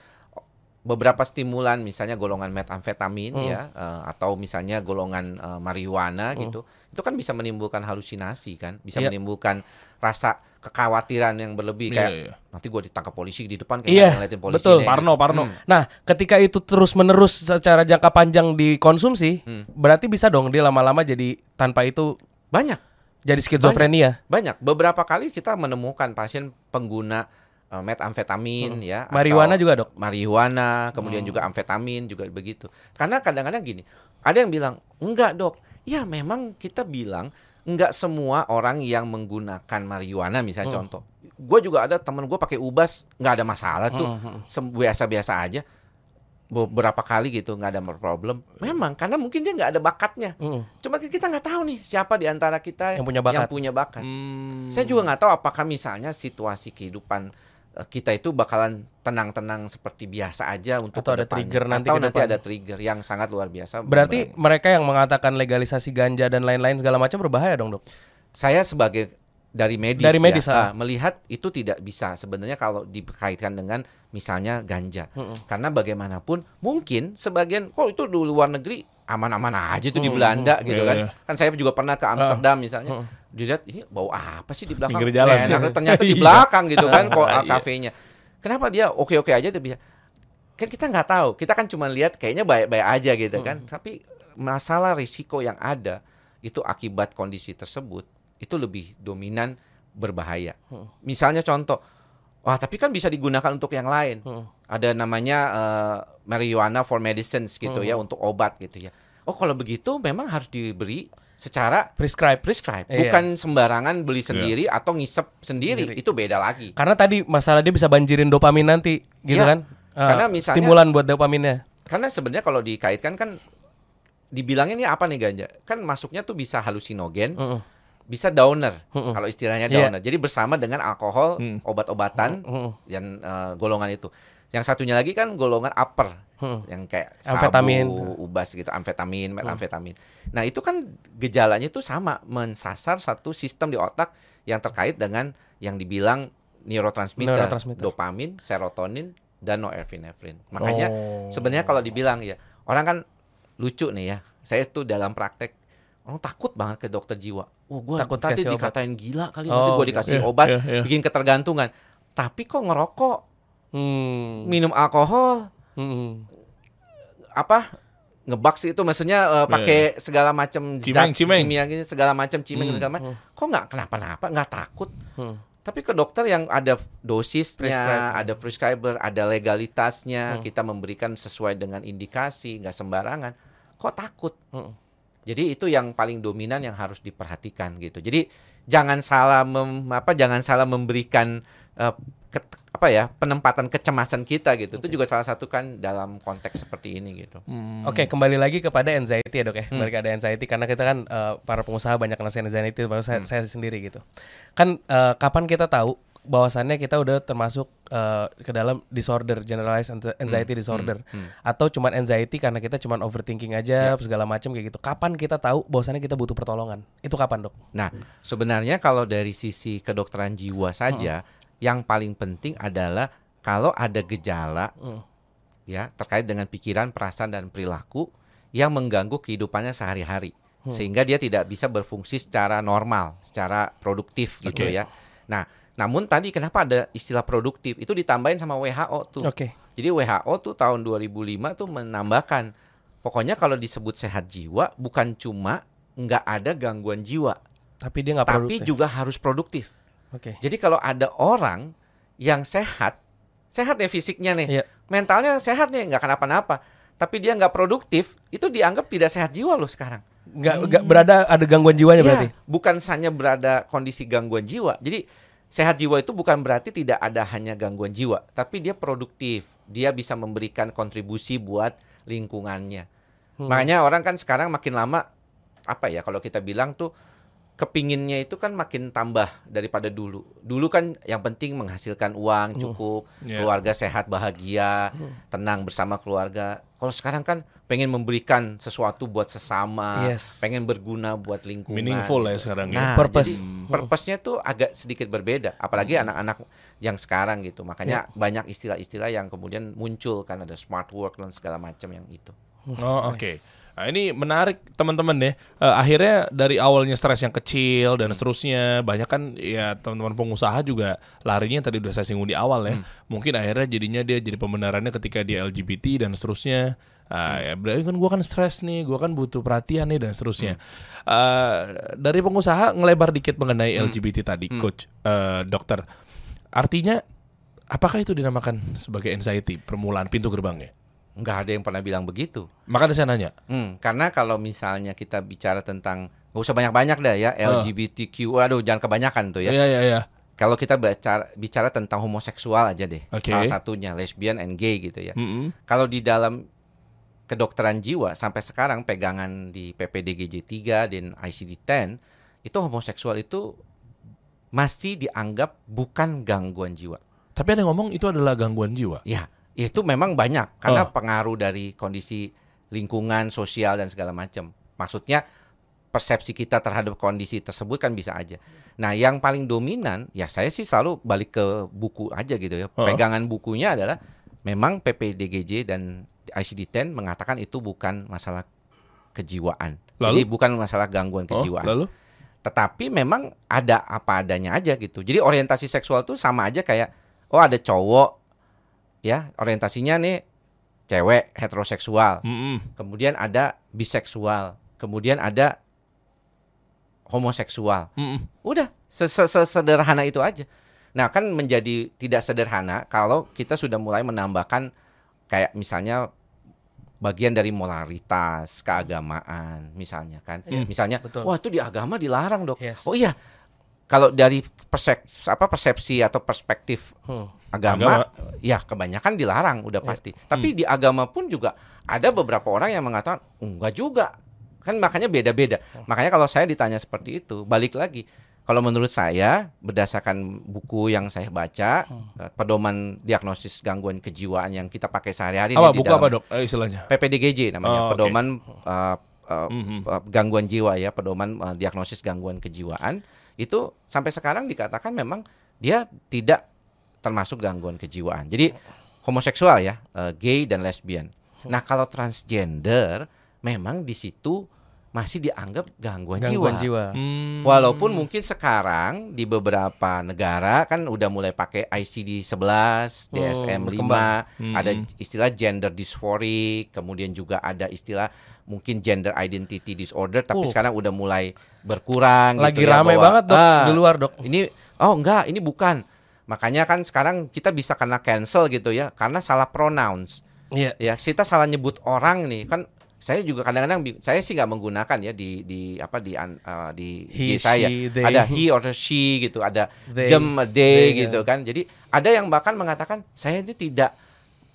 beberapa stimulan misalnya golongan metamfetamin Hmm. ya eh, atau misalnya golongan eh, marijuana Hmm. gitu. Itu kan bisa menimbulkan halusinasi kan, bisa Iya. menimbulkan rasa kekhawatiran yang berlebih Iya, kayak iya. nanti gua ditangkap polisi di depan kayak ngeliatin polisi betul. nih, Parno, gitu. Parno. Hmm. Nah, ketika itu terus-menerus secara jangka panjang dikonsumsi, Hmm. berarti bisa dong dia lama-lama jadi tanpa itu Banyak, jadi skizofrenia. banyak. Beberapa kali kita menemukan pasien pengguna eh, metamfetamin ya atau- Marijuana juga, Dok. marijuana, kemudian juga amfetamin juga begitu. Karena kadang-kadang gini, ada yang bilang, "Enggak, Dok." Ya memang kita bilang enggak semua orang yang menggunakan marijuana misalnya Hmm. contoh. Gue juga ada temen gue pakai ubas, nggak ada masalah tuh. Hmm, hmm. Sem- Biasa-biasa aja. Beberapa kali gitu nggak ada problem. Memang karena mungkin dia nggak ada bakatnya. Hmm. Cuma kita nggak tahu nih siapa di antara kita Yang punya bakat. Yang punya bakat. Hmm. Saya juga nggak tahu apakah misalnya situasi kehidupan eh, kita itu bakalan tenang-tenang seperti biasa aja untuk Atau ada trigger nanti atau nanti ada trigger yang sangat luar biasa. Berarti mereka yang mengatakan legalisasi ganja dan lain-lain segala macam berbahaya dong, Dok. saya sebagai dari medis, Dari medis, ah. ya, ah, melihat itu tidak bisa sebenarnya kalau dikaitkan dengan misalnya ganja. Karena bagaimanapun mungkin sebagian kok itu di luar negeri aman-aman aja tuh di Belanda gitu Iya, kan. iya. Kan saya juga pernah ke Amsterdam misalnya. Dilihat ini bau apa sih di belakang? Jalan. Enak, ternyata di Iya. belakang gitu kan kok Iya. kafenya. Kenapa dia oke-oke aja dia bisa kan kita nggak tahu kita kan cuma lihat kayaknya baik-baik aja gitu kan tapi masalah risiko yang ada itu akibat kondisi tersebut itu lebih dominan berbahaya misalnya contoh wah tapi kan bisa digunakan untuk yang lain ada namanya eh, marijuana for medicines gitu ya untuk obat gitu ya oh kalau begitu memang harus diberi secara Prescribe. prescribe Iya. bukan sembarangan beli sendiri atau ngisep sendiri. Sendiri. itu beda lagi Karena tadi masalah dia bisa banjirin dopamin nanti, gitu Iya. kan? Karena misalnya- stimulan buat dopaminnya. karena sebenarnya kalau dikaitkan kan dibilangnya ini apa nih ganja kan masuknya tuh bisa halusinogen Heeh. Bisa downer kalau istilahnya Iya. downer jadi bersama dengan alkohol Hmm. obat-obatan Heeh. yang eh, golongan itu yang satunya lagi kan golongan upper yang kayak Amfetamin. sabu, ubas gitu, amfetamin, metamfetamin. Nah, itu kan gejalanya itu sama, mensasar satu sistem di otak yang terkait dengan yang dibilang neurotransmitter, Neurotransmitter. dopamin, serotonin, dan norepinefrin. Makanya Oh. sebenarnya kalau dibilang ya, orang kan lucu nih ya. Saya tuh dalam praktek orang takut banget ke dokter jiwa. Wah, gua Takut tadi dikasih obat. dikatain gila kali nanti Oh, gua gitu. dikasih Iya, obat, iya, iya. bikin ketergantungan. Tapi kok ngerokok, Hmm. minum alkohol, Hmm. apa ngebaks itu maksudnya eh, pakai segala macam zat cimeng. kimia gitu segala macam cimeng Hmm, segala macam kok nggak kenapa-napa nggak takut Hmm. tapi ke dokter yang ada dosisnya Prescribe. ada prescriber ada legalitasnya Hmm. kita memberikan sesuai dengan indikasi nggak sembarangan kok takut Hmm. Jadi itu yang paling dominan yang harus diperhatikan gitu jadi jangan salah mem, apa jangan salah memberikan eh, ke- apa ya penempatan kecemasan kita gitu itu juga salah satu kan dalam konteks seperti ini gitu Hmm. Oke, kembali lagi kepada anxiety ya dok ya. Hmm. Kembali ke ada anxiety karena kita kan eh, para pengusaha banyak ngerasain anxiety, baru saya, Hmm. saya sendiri gitu. Kan eh, kapan kita tahu bahwasannya kita udah termasuk eh, ke dalam disorder, generalized anti- anxiety Hmm, disorder, hmm, hmm. atau cuman anxiety karena kita cuman overthinking aja segala macam kayak gitu. Kapan kita tahu bahwasannya kita butuh pertolongan? Itu kapan dok? Nah, sebenarnya kalau dari sisi kedokteran jiwa saja, yang paling penting adalah kalau ada gejala Hmm. ya terkait dengan pikiran, perasaan dan perilaku yang mengganggu kehidupannya sehari-hari sehingga dia tidak bisa berfungsi secara normal, secara produktif gitu Oke. ya. Nah, namun tadi kenapa ada istilah produktif? Itu ditambahin sama WHO tuh. Oke. Jadi WHO tuh tahun 2005 tuh menambahkan pokoknya kalau disebut sehat jiwa bukan cuma nggak ada gangguan jiwa, Tapi dia nggak tapi produktif. juga harus produktif. Oke. Jadi kalau ada orang yang sehat, sehat ya fisiknya nih, Iya. mentalnya sehat nih, nggak kenapa-napa, tapi dia nggak produktif, itu dianggap tidak sehat jiwa loh sekarang. Nggak nggak berada ada gangguan jiwanya Iya, berarti. bukan hanya berada kondisi gangguan jiwa. Jadi sehat jiwa itu bukan berarti tidak ada hanya gangguan jiwa, tapi dia produktif, dia bisa memberikan kontribusi buat lingkungannya. Hmm. Makanya orang kan sekarang makin lama apa ya kalau kita bilang tuh kepinginnya itu kan makin tambah daripada dulu. Dulu kan yang penting menghasilkan uang cukup, Iya. keluarga sehat bahagia, tenang bersama keluarga. Kalau sekarang kan pengen memberikan sesuatu buat sesama, Yes. pengen berguna buat lingkungan. Meaningful ya gitu. sekarang ya. Nah, Purpose. jadi purpose-nya tuh agak sedikit berbeda, apalagi anak-anak yang sekarang gitu. Makanya banyak istilah-istilah yang kemudian muncul kan ada smart work dan segala macam yang itu. Oh oke. Nah, ini menarik teman-teman deh. Eh, akhirnya dari awalnya stres yang kecil dan seterusnya, banyak kan ya teman-teman pengusaha juga larinya tadi udah saya singgung di awal ya. Mungkin akhirnya jadinya dia jadi pembenarannya ketika dia LGBT dan seterusnya. Ah, ya berarti kan gua kan stres nih, gua kan butuh perhatian nih dan seterusnya. Eh, dari pengusaha ngelebar dikit mengenai LGBT tadi, coach, eh, dokter. Artinya apakah itu dinamakan sebagai anxiety, permulaan pintu gerbangnya? Nggak ada yang pernah bilang begitu. Makanya saya nanya. Hmm, karena kalau misalnya kita bicara tentang nggak usah banyak-banyak dah ya LGBTQ, aduh jangan kebanyakan tuh ya. Iya iya iya. Kalau kita bicara bicara tentang homoseksual aja deh, Oke. salah satunya lesbian and gay gitu ya. Mm-mm. Kalau di dalam kedokteran jiwa sampai sekarang pegangan di PPDGJ 3 dan ICD-10 itu homoseksual itu masih dianggap bukan gangguan jiwa. Tapi ada yang ngomong itu adalah gangguan jiwa. Ya, itu memang banyak karena Oh. pengaruh dari kondisi lingkungan, sosial dan segala macam. Maksudnya persepsi kita terhadap kondisi tersebut kan bisa aja. Nah, yang paling dominan ya saya sih selalu balik ke buku aja gitu ya. Oh. Pegangan bukunya adalah memang PPDGJ dan ICD-10 mengatakan itu bukan masalah kejiwaan. Lalu? Jadi bukan masalah gangguan Oh, kejiwaan. lalu? Tetapi memang ada apa adanya aja gitu. Jadi orientasi seksual tuh sama aja kayak oh ada cowok ya orientasinya nih cewek heteroseksual. Mm-mm. Kemudian ada biseksual. Kemudian ada homoseksual. Mm-mm. Udah se- se- se- sederhana itu aja. Nah, kan menjadi tidak sederhana kalau kita sudah mulai menambahkan kayak misalnya bagian dari moralitas, keagamaan misalnya kan. Iya, misalnya, betul. wah itu di agama dilarang, Dok. Yes. Oh iya. Kalau dari persepsi apa persepsi atau perspektif Hmm. Agama, ya kebanyakan dilarang udah pasti. Tapi di agama pun juga ada beberapa orang yang mengatakan enggak juga. Kan makanya beda-beda. Makanya kalau saya ditanya seperti itu, balik lagi. Kalau menurut saya berdasarkan buku yang saya baca, eh, pedoman diagnosis gangguan kejiwaan yang kita pakai sehari-hari Apa di buku dalam apa dok? Eh, istilahnya. PPDGJ Oh, namanya, oke. pedoman eh, eh, Mhm. eh, gangguan jiwa ya, pedoman eh, diagnosis gangguan kejiwaan itu sampai sekarang dikatakan memang dia tidak termasuk gangguan kejiwaan. Jadi homoseksual ya, eh, gay dan lesbian. Nah, kalau transgender memang di situ masih dianggap gangguan, Gangguan jiwa. jiwa. Hmm. Walaupun mungkin sekarang di beberapa negara kan udah mulai pakai ICD-11, DSM-5, berkembang. ada Hmm. istilah gender dysphoria, kemudian juga ada istilah mungkin gender identity disorder tapi Uh. sekarang udah mulai berkurang Lagi gitu ya, ramai bahwa, banget dok ah, di luar dok. Ini oh enggak, ini bukan. Makanya kan sekarang kita bisa kena cancel gitu ya karena salah pronouns. Iya. Ya, kita salah nyebut orang nih kan saya juga kadang-kadang saya sih nggak menggunakan ya di di apa di eh, di He, di saya she, they. ada he or she gitu ada They. them they, They, gitu kan jadi ada yang bahkan mengatakan saya ini tidak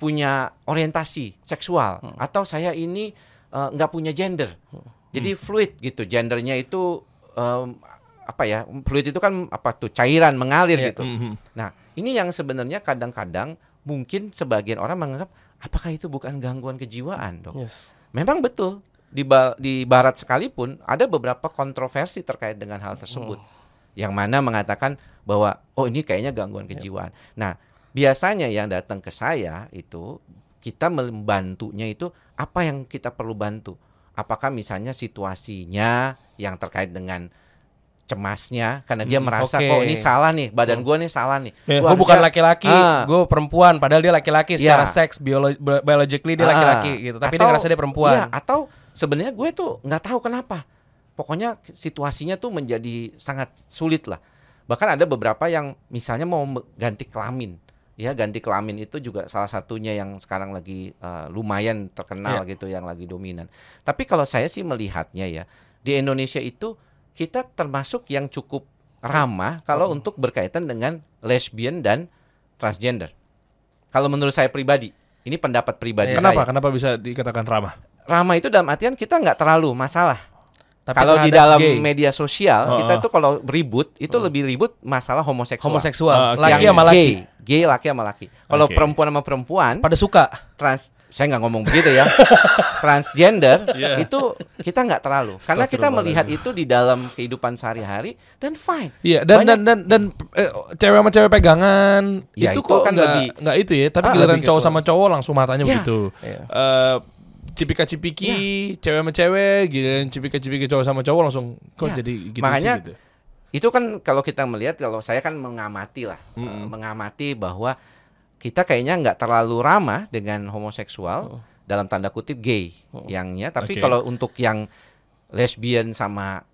punya orientasi seksual Hmm. atau saya ini eh, nggak punya gender jadi fluid gitu gendernya itu em, apa ya fluid itu kan apa tuh cairan mengalir Iya. gitu Mhm. Nah, ini yang sebenarnya kadang-kadang mungkin sebagian orang menganggap apakah itu bukan gangguan kejiwaan, Dok? Yes. Memang betul. Di ba- di barat sekalipun ada beberapa kontroversi terkait dengan hal tersebut. Yang mana mengatakan bahwa oh ini kayaknya gangguan kejiwaan. Nah, biasanya yang datang ke saya itu kita membantunya itu apa yang kita perlu bantu? Apakah misalnya situasinya yang terkait dengan cemasnya karena dia Hmm, merasa oke. kok ini salah nih, badan gua nih salah nih. Ya, Gua Gue bukan laki-laki, Ah. gue perempuan. Padahal dia laki-laki secara Ya. seks, biolo bi- biologically dia Ah, laki-laki gitu. Tapi dia atau- ngerasa dia perempuan. Iya, atau sebenarnya gue tuh nggak tahu kenapa. Pokoknya situasinya tuh menjadi sangat sulit lah. Bahkan ada beberapa yang misalnya mau ganti kelamin. Ya, ganti kelamin itu juga salah satunya yang sekarang lagi eh, lumayan terkenal Iya. gitu, yang lagi dominan. Tapi kalau saya sih melihatnya ya, di Indonesia itu kita termasuk yang cukup ramah kalau untuk berkaitan dengan lesbian dan transgender. Kalau menurut saya pribadi, ini pendapat pribadi Kenapa? saya Kenapa bisa dikatakan ramah? ramah itu dalam artian kita nggak terlalu masalah. Tapi kalau di dalam gay, media sosial Oh, kita oh. itu kalau ribut itu lebih ribut masalah homoseksual. homoseksual, Ah, oke. laki sama laki. Gay, gay laki sama laki. Kalau Oke. perempuan sama perempuan, Pada suka. trans saya nggak ngomong begitu ya. Transgender Iya. itu kita nggak terlalu karena kita melihat itu di dalam kehidupan sehari-hari dan fine. Iya dan Banyak- dan dan dan eh, cewek sama cewek pegangan Ya, itu, itu kok kan nggak lebih- nggak itu ya tapi Ah, giliran cowok sama cowok langsung matanya Ya. begitu. Iya. Eh, cipika cipiki cewek sama cewek giliran cipika cipiki cowok sama cowok langsung kok Ya, jadi gitu makanya sih gitu. Itu kan kalau kita melihat kalau saya kan mengamati lah, eh, mengamati bahwa kita kayaknya nggak terlalu ramah dengan homoseksual dalam tanda kutip gay yangnya, tapi Oke. kalau untuk yang lesbian sama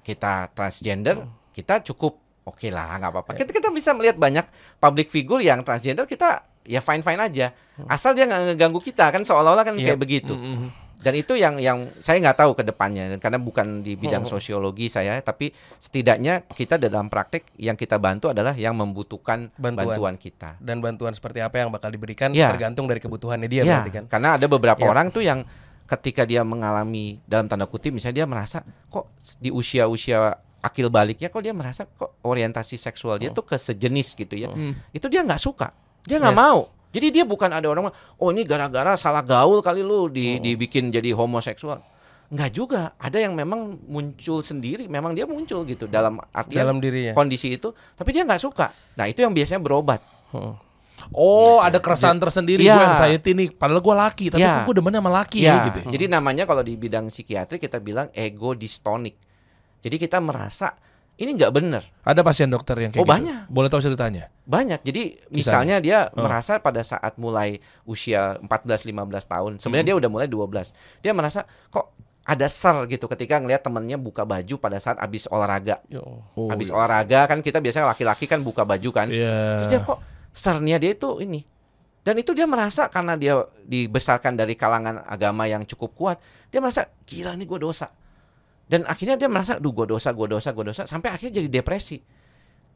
kita transgender kita cukup oke lah nggak apa-apa. Kita kita bisa melihat banyak public figure yang transgender kita ya fine fine aja, asal dia nggak ngeganggu kita kan seolah-olah kan Iya. kayak begitu. Mm-mm. Dan itu yang yang saya nggak tahu ke depannya karena bukan di bidang sosiologi saya, tapi setidaknya kita dalam praktek yang kita bantu adalah yang membutuhkan Bantuan. bantuan, kita. Dan bantuan seperti apa yang bakal diberikan Ya. tergantung dari kebutuhannya dia Ya, berarti kan. karena ada beberapa Ya. orang tuh yang ketika dia mengalami dalam tanda kutip misalnya dia merasa kok di usia-usia akil baliknya kok dia merasa kok orientasi seksual dia tuh ke sejenis gitu ya. Itu dia nggak suka. Dia nggak Yes. mau. Jadi dia bukan ada orang oh ini gara-gara salah gaul kali lu di dibikin jadi homoseksual. Nggak juga. Ada yang memang muncul sendiri, memang dia muncul gitu dalam artian dalam dirinya. kondisi itu, tapi dia nggak suka. Nah, itu yang biasanya berobat. Oh, ada keresahan tersendiri Iya. gue anxiety nih. Padahal gue laki, tapi Iya. kok gue demen sama laki Ya, ya gitu. ya? jadi namanya kalau di bidang psikiatri kita bilang ego dystonik. Jadi kita merasa ini nggak benar. Ada pasien dokter yang kayak Oh, gitu. banyak. Boleh tahu ceritanya? Banyak. Jadi misalnya dia Oh. merasa pada saat mulai usia 14 15 tahun, sebenarnya dia udah mulai 12. Dia merasa kok ada ser gitu ketika ngelihat temennya buka baju pada saat habis olahraga. Yo. Oh, habis iya. olahraga kan kita biasanya laki-laki kan buka baju kan. Iya. Terus dia kok sernya dia itu ini. Dan itu dia merasa karena dia dibesarkan dari kalangan agama yang cukup kuat, dia merasa gila nih gue dosa. Dan akhirnya dia merasa, duh gue dosa, gue dosa, gue dosa, sampai akhirnya jadi depresi.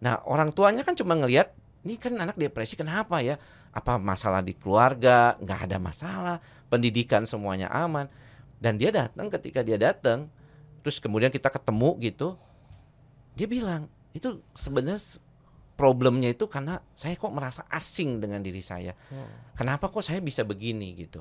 Nah orang tuanya kan cuma ngelihat, ini kan anak depresi kenapa ya? Apa masalah di keluarga? Nggak ada masalah, pendidikan semuanya aman. Dan dia datang ketika dia datang, terus kemudian kita ketemu gitu, dia bilang itu sebenarnya problemnya itu karena saya kok merasa asing dengan diri saya. Kenapa kok saya bisa begini gitu?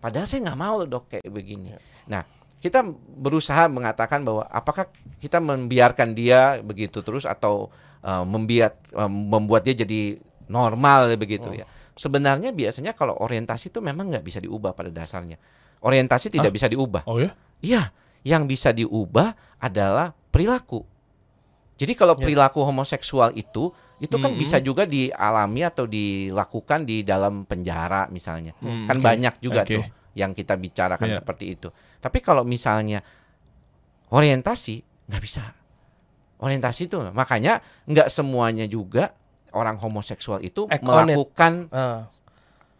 Padahal saya nggak mau loh dok kayak begini. Nah kita berusaha mengatakan bahwa apakah kita membiarkan dia begitu terus atau uh, membiat uh, membuat dia jadi normal begitu ya. Sebenarnya biasanya kalau orientasi itu memang nggak bisa diubah pada dasarnya. Orientasi tidak bisa diubah. Oh ya? Iya, yang bisa diubah adalah perilaku. Jadi kalau Yes. perilaku homoseksual itu itu kan Mhm. bisa juga dialami atau dilakukan di dalam penjara misalnya. Hmm, kan banyak juga Oke. tuh yang kita bicarakan Iya. seperti itu. Tapi kalau misalnya orientasi nggak bisa. Orientasi itu makanya nggak semuanya juga orang homoseksual itu Act melakukan Ah.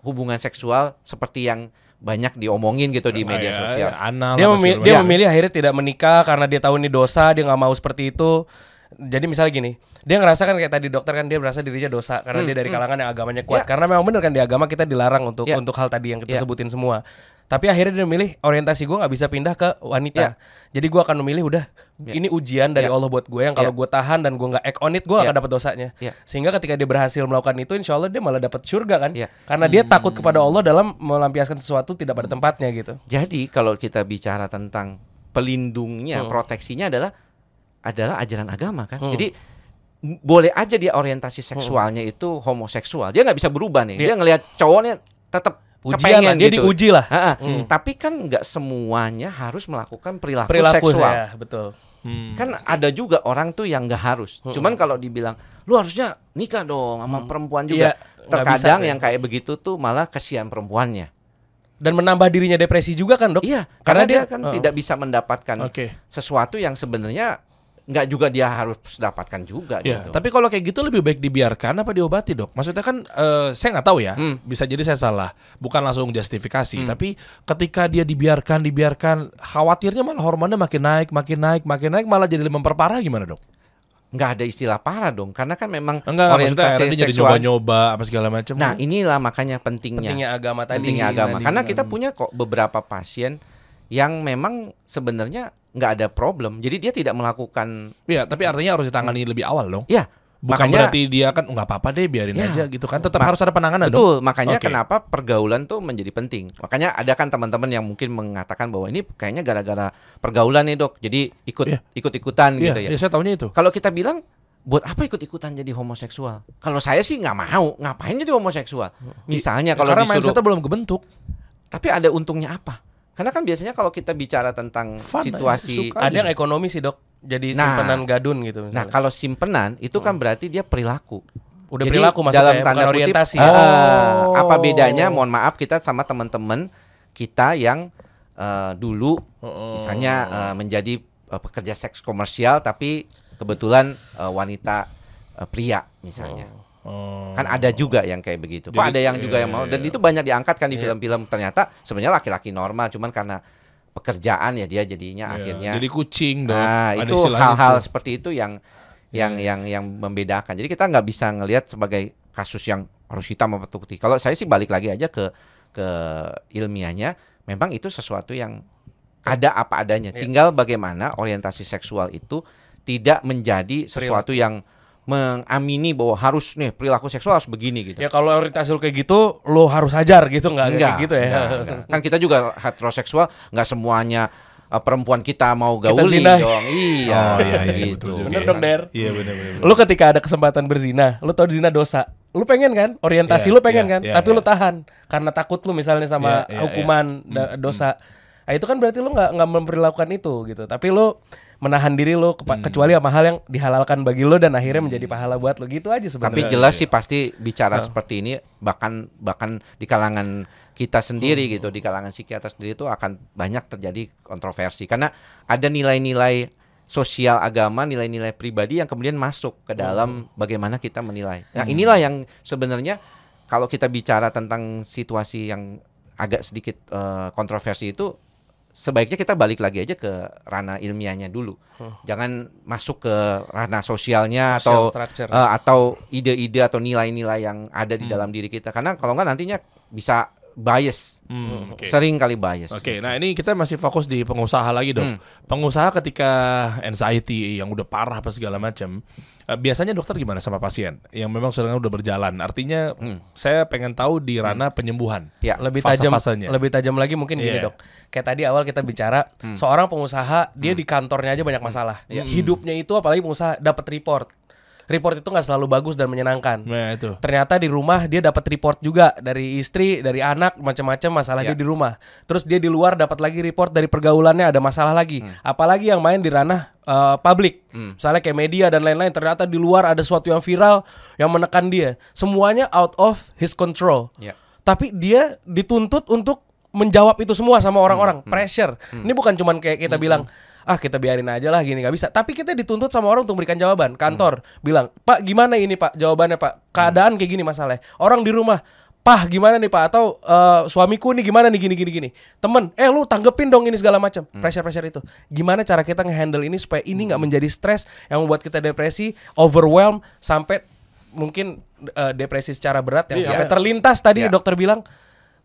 hubungan seksual seperti yang banyak diomongin gitu di media Ah, ya, sosial. Anal dia memilih dia macam. memilih akhirnya tidak menikah karena dia tahu ini dosa dia nggak mau seperti itu jadi misalnya gini dia ngerasa kan kayak tadi dokter kan dia merasa dirinya dosa karena Hmm, dia dari hmm. kalangan yang agamanya kuat Ya. karena memang bener kan di agama kita dilarang untuk Ya. untuk hal tadi yang kita Ya. sebutin semua tapi akhirnya dia memilih orientasi gue nggak bisa pindah ke wanita jadi gue akan memilih udah Ya. ini ujian dari Ya. Allah buat gue yang kalau Ya. gue tahan dan gue nggak act on it gue Ya. akan dapat dosanya Ya. sehingga ketika dia berhasil melakukan itu insya Allah dia malah dapat surga kan Ya. karena dia takut kepada Allah dalam melampiaskan sesuatu tidak pada tempatnya gitu Jadi kalau kita bicara tentang pelindungnya, Hmm. proteksinya adalah adalah ajaran agama kan. Hmm. Jadi boleh aja dia orientasi seksualnya itu homoseksual. Dia nggak bisa berubah nih. Dia- Dia ngelihat cowoknya tetap ujian kepengen lah dia gitu. diuji lah Ha-ha. Hmm. Tapi kan nggak semuanya harus melakukan perilaku, perilaku seksual. ya betul Hmm. Kan ada juga orang tuh yang nggak harus. Hmm. Cuman kalau dibilang lu harusnya nikah dong sama perempuan Iya, juga. nggak Terkadang bisa, yang kayak begitu tuh malah kesian perempuannya. dan menambah dirinya depresi juga kan dok Iya, Karena karena, dia- dia, kan oh. tidak bisa mendapatkan Oke. sesuatu yang sebenarnya nggak juga dia harus dapatkan juga Ya, gitu. tapi kalau kayak gitu lebih baik dibiarkan apa diobati dok? Maksudnya kan eh, saya nggak tahu ya, Hmm. bisa jadi saya salah, bukan langsung justifikasi. Tapi ketika dia dibiarkan, dibiarkan, khawatirnya malah hormonnya makin naik, makin naik, makin naik, malah jadi memperparah gimana dok? nggak ada istilah parah dong, karena kan memang Enggak, orientasi seksual. nyoba-nyoba apa segala macam. Nah inilah makanya pentingnya, pentingnya agama tadi pentingnya agama. tadi. Karena kita punya kok beberapa pasien yang memang sebenarnya nggak ada problem, jadi dia tidak melakukan. Iya, tapi artinya harus ditangani lebih awal dong. Ya, Bukan makanya berarti dia kan nggak apa-apa deh biarin Ya. aja gitu kan. Tetap harus ada penanganan dong. betul. Makanya Oke. kenapa pergaulan tuh menjadi penting. Makanya ada kan teman-teman yang mungkin mengatakan bahwa ini kayaknya gara-gara pergaulan nih dok, jadi ikut Iya. ikut-ikutan Iya, gitu ya. iya, saya tahunya itu. Kalau kita bilang buat apa ikut-ikutan jadi homoseksual? Kalau saya sih nggak mau, ngapain jadi homoseksual? Misalnya kalau Karena disuruh, mindsetnya belum kebentuk. tapi ada untungnya apa? Karena kan biasanya kalau kita bicara tentang Fun, situasi, suka. ada yang ekonomi sih dok jadi Nah. simpanan gadun gitu nah misalnya. kalau simpenan itu kan berarti dia perilaku. udah Jadi perilaku maksudnya dalam ya, tanda bukan kutip, orientasi ya. eh, apa bedanya? Mohon maaf kita sama teman-teman kita yang eh, dulu Oh. misalnya eh, menjadi eh, pekerja seks komersial tapi kebetulan eh, wanita eh, pria misalnya. Oh. Kan ada juga yang kayak begitu. Kok Jadi- ada yang juga iya, yang mau iya, dan iya. itu banyak diangkat kan di Iya. film-film ternyata sebenarnya laki-laki normal cuman karena pekerjaan ya dia jadinya Iya, akhirnya jadi kucing dong. Nah, Ada itu hal-hal seperti itu yang yang Iya. yang yang membedakan. Jadi kita nggak bisa ngelihat sebagai kasus yang harus hitam atau putih. Kalau saya sih balik lagi aja ke ke ilmiahnya, memang itu sesuatu yang ada apa adanya. Iya. Tinggal bagaimana orientasi seksual itu tidak menjadi sesuatu yang mengamini bahwa harus nih perilaku seksual harus begini gitu. Ya kalau orientasi lu kayak gitu, lo harus hajar gitu nggak kayak gitu ya. enggak, enggak. Kan kita juga heteroseksual, nggak semuanya uh, perempuan kita mau Kita gauli zina. dong. Iya, Oh, iya, iya, gitu. juga. Bener dong, Der. Iya benar benar. Lu ketika ada kesempatan berzina, lu tau zina dosa. Lu pengen kan? Orientasi Iya, lu pengen iya, kan? iya, Tapi iya. lu tahan karena takut lu misalnya sama Iya, iya, hukuman da- dosa. Nah, itu kan berarti lu nggak nggak memperlakukan itu gitu. Tapi lu menahan diri kepa- Hmm. kecuali sama hal yang dihalalkan bagi lu dan akhirnya menjadi pahala buat lu gitu aja Tapi sebenarnya. jelas sih pasti bicara seperti ini bahkan bahkan di kalangan kita sendiri Hmm. gitu, di kalangan psikiater sendiri itu akan banyak terjadi kontroversi karena ada nilai-nilai sosial agama, nilai-nilai pribadi yang kemudian masuk ke dalam bagaimana kita menilai. Nah, inilah yang sebenarnya kalau kita bicara tentang situasi yang agak sedikit eh, kontroversi itu sebaiknya kita balik lagi aja ke ranah ilmiahnya dulu. Jangan masuk ke ranah sosialnya Social atau structure. eh, atau ide-ide atau nilai-nilai yang ada di dalam diri kita. Karena kalau nggak nantinya bisa bias. Hmm, oke. Sering kali bias. Oke, nah ini kita masih fokus di pengusaha lagi dong. Hmm. Pengusaha ketika anxiety yang udah parah apa segala macam, eh, biasanya dokter gimana sama pasien yang memang sedang udah berjalan? Artinya Hmm. saya pengen tahu di ranah penyembuhan. Ya. lebih tajam fase-fasenya. lebih tajam lagi mungkin gini Iya. dok kayak tadi awal kita bicara seorang pengusaha dia di kantornya aja banyak masalah hidupnya itu apalagi pengusaha dapat report report itu nggak selalu bagus dan menyenangkan. Nah, itu. ternyata di rumah dia dapat report juga dari istri dari anak macam-macam masalah Ya. dia di rumah. Terus dia di luar dapat lagi report dari pergaulannya ada masalah lagi. Apalagi yang main di ranah uh, publik. Misalnya kayak media dan lain-lain ternyata di luar ada sesuatu yang viral yang menekan dia. Semuanya out of his control. Ya. tapi dia dituntut untuk menjawab itu semua sama orang-orang. Pressure. Ini bukan cuman kayak kita bilang ah kita biarin aja lah gini nggak bisa. Tapi kita dituntut sama orang untuk memberikan jawaban. Kantor bilang pak gimana ini pak jawabannya pak? Keadaan kayak gini masalahnya. Orang di rumah Pah gimana nih pak? Atau eh, suamiku nih gimana nih gini gini gini. Temen eh lu tanggepin dong ini segala macam pressure pressure itu. Gimana cara kita ngehandle ini supaya ini nggak menjadi stres yang membuat kita depresi overwhelm sampai mungkin eh, depresi secara berat yang Iya. sampai terlintas tadi Iya. dokter bilang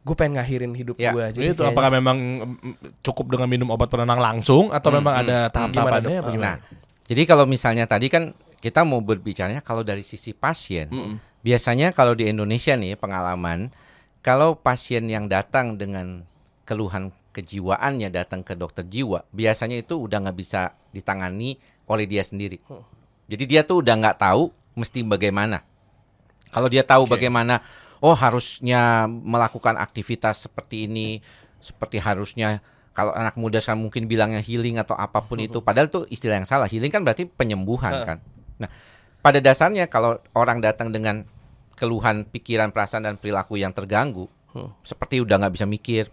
gue pengen ngakhirin hidup Iya. gue Jadi itu kayaknya- apakah memang mm, cukup dengan minum obat penenang langsung atau memang ada tahap-tahapannya gimana? Nah, jadi kalau misalnya tadi kan kita mau berbicaranya kalau dari sisi pasien, biasanya kalau di Indonesia nih pengalaman, kalau pasien yang datang dengan keluhan kejiwaannya datang ke dokter jiwa, biasanya itu udah nggak bisa ditangani oleh dia sendiri. Jadi dia tuh udah nggak tahu mesti bagaimana. Kalau dia tahu bagaimana, oh harusnya melakukan aktivitas seperti ini, seperti harusnya kalau anak muda sekarang mungkin bilangnya healing atau apa pun itu, padahal itu istilah yang salah. Healing kan berarti penyembuhan kan. Nah, pada dasarnya kalau orang datang dengan keluhan pikiran, perasaan dan perilaku yang terganggu, seperti udah nggak bisa mikir,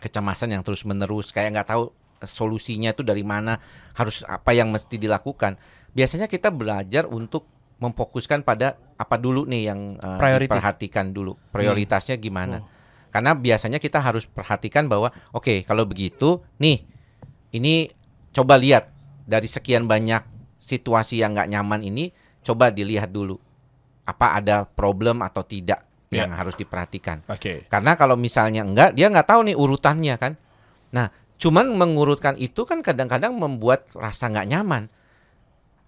kecemasan yang terus menerus, kayak nggak tahu solusinya itu dari mana, harus apa yang mesti dilakukan. Biasanya kita belajar untuk memfokuskan pada apa dulu nih yang Priority. diperhatikan dulu, prioritasnya gimana. Karena biasanya kita harus perhatikan bahwa oke kalau begitu nih ini coba lihat dari sekian banyak situasi yang nggak nyaman ini coba dilihat dulu apa ada problem atau tidak Ya. yang harus diperhatikan. Oke. Karena kalau misalnya enggak, dia nggak tahu nih urutannya kan. Nah, cuman mengurutkan itu kan kadang-kadang membuat rasa nggak nyaman.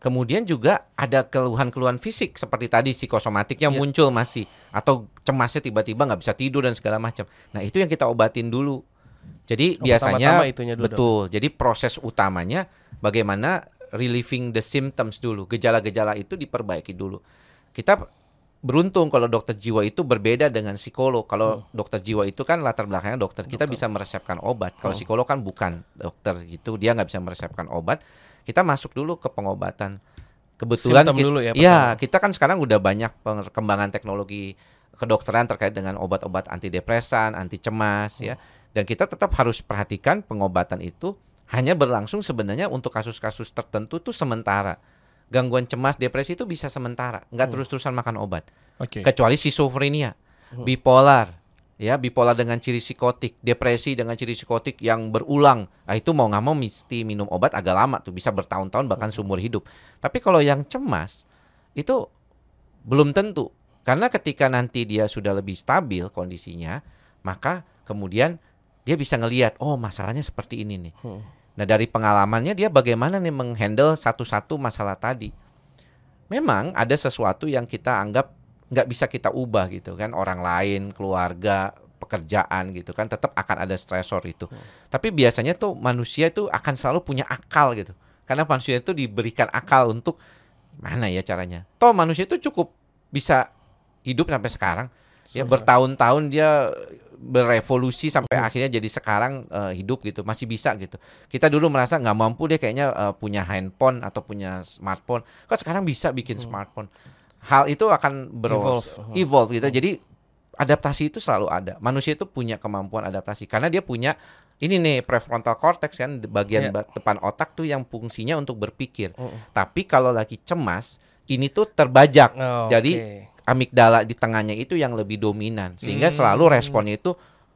Kemudian juga ada keluhan-keluhan fisik seperti tadi psikosomatiknya muncul masih atau cemasnya tiba-tiba nggak bisa tidur dan segala macam. Nah, itu yang kita obatin dulu. Jadi Oh, biasanya dulu, betul. Jadi proses utamanya bagaimana relieving the symptoms dulu. Gejala-gejala itu diperbaiki dulu. Kita beruntung kalau dokter jiwa itu berbeda dengan psikolog. Kalau dokter jiwa itu kan latar belakangnya dokter, kita bisa meresepkan obat. Kalau psikolog kan bukan dokter gitu, dia nggak bisa meresepkan obat. Kita masuk dulu ke pengobatan. Kebetulan Simptom kit- dulu ya, ya, pertama. kita kan sekarang udah banyak perkembangan teknologi kedokteran terkait dengan obat-obat antidepresan, anti cemas ya. Dan kita tetap harus perhatikan pengobatan itu hanya berlangsung sebenarnya untuk kasus-kasus tertentu itu sementara. Gangguan cemas, depresi itu bisa sementara, nggak terus-terusan makan obat. Oke. Kecuali schizophrenia, bipolar, ya bipolar dengan ciri psikotik, depresi dengan ciri psikotik yang berulang. Nah, itu mau nggak mau mesti minum obat agak lama tuh, bisa bertahun-tahun bahkan seumur hidup. Tapi kalau yang cemas itu belum tentu. Karena ketika nanti dia sudah lebih stabil kondisinya, maka kemudian dia bisa ngelihat, oh masalahnya seperti ini nih. Nah dari pengalamannya dia bagaimana nih menghandle satu-satu masalah tadi. Memang ada sesuatu yang kita anggap nggak bisa kita ubah gitu kan orang lain, keluarga, pekerjaan gitu kan tetap akan ada stresor itu. Tapi biasanya tuh manusia itu akan selalu punya akal gitu. Karena manusia itu diberikan akal untuk mana ya caranya. Toh manusia itu cukup bisa hidup sampai sekarang. Ya bertahun-tahun dia berevolusi sampai akhirnya jadi sekarang eh, hidup gitu masih bisa gitu kita dulu merasa nggak mampu deh kayaknya eh, punya handphone atau punya smartphone kok sekarang bisa bikin smartphone hal itu akan ber Evolve. evolve gitu. Jadi adaptasi itu selalu ada. Manusia itu punya kemampuan adaptasi. Karena dia punya ini nih prefrontal cortex kan bagian ba- depan otak tuh yang fungsinya untuk berpikir. Tapi kalau lagi cemas ini tuh terbajak. Oh, jadi oke. amigdala di tengahnya itu yang lebih dominan. Sehingga Hmm. selalu responnya itu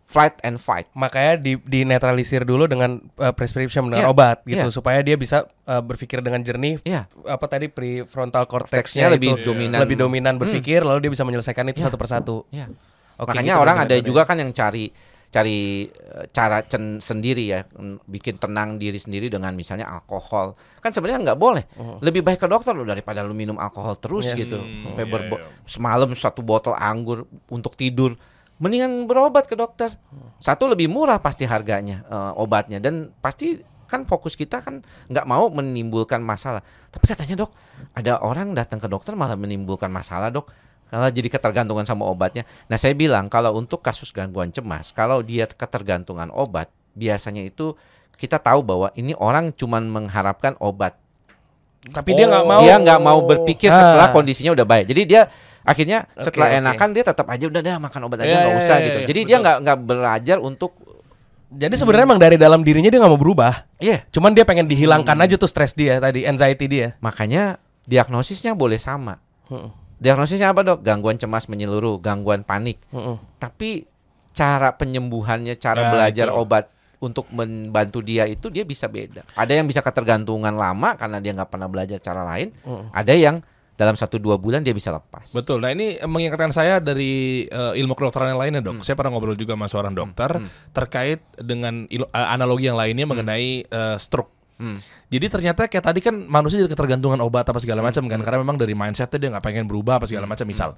flight and fight. makanya di dinetralisir dulu dengan uh, prescription dengan Iya, obat gitu iya. supaya dia bisa uh, berpikir dengan jernih Iya. apa tadi prefrontal Cortex-nya cortexnya lebih itu dominan. lebih dominan berpikir lalu dia bisa menyelesaikan itu Iya. satu persatu. Ya. Oke, Makanya gitu orang ada juga kan yang cari cari eh, cara cen sendiri ya, bikin tenang diri sendiri dengan misalnya alkohol. Kan sebenarnya nggak boleh. Lebih baik ke dokter loh daripada lu minum alkohol terus Yes. gitu. Hmm, Sampai iya, berbo- iya. semalam satu botol anggur untuk tidur. Mendingan berobat ke dokter. Satu lebih murah pasti harganya eh, obatnya dan pasti kan fokus kita kan nggak mau menimbulkan masalah. Tapi katanya dok, ada orang datang ke dokter malah menimbulkan masalah dok. Kalau jadi ketergantungan sama obatnya. Nah saya bilang kalau untuk kasus gangguan cemas, kalau dia ketergantungan obat, biasanya itu kita tahu bahwa ini orang cuman mengharapkan obat. Tapi dia nggak Oh. mau Dia nggak mau berpikir setelah Ah. kondisinya udah baik. Jadi dia akhirnya Oke, setelah oke. enakan dia tetap aja udah deh makan obat aja Iya, nggak iya, usah iya, gitu. iya, Jadi dia betul. nggak nggak belajar untuk Jadi sebenarnya emang dari dalam dirinya dia nggak mau berubah. Iya. Cuman dia pengen dihilangkan Hmm. aja tuh stres dia tadi, anxiety dia. Makanya diagnosisnya boleh sama. Heeh. Diagnosisnya apa dok? Gangguan cemas menyeluruh, gangguan panik. Heeh. Tapi cara penyembuhannya, cara Ya, belajar itu. obat untuk membantu dia itu dia bisa beda. Ada yang bisa ketergantungan lama karena dia nggak pernah belajar cara lain. Ada yang dalam satu dua bulan dia bisa lepas. Betul. Nah ini mengingatkan saya dari eh, ilmu kedokteran yang lainnya dok. Saya pernah ngobrol juga sama seorang dokter terkait dengan eh, analogi yang lainnya mengenai eh, stroke. Hmm. Jadi ternyata kayak tadi kan manusia jadi ketergantungan obat apa segala macam kan karena memang dari mindsetnya dia nggak pengen berubah apa segala macam misal.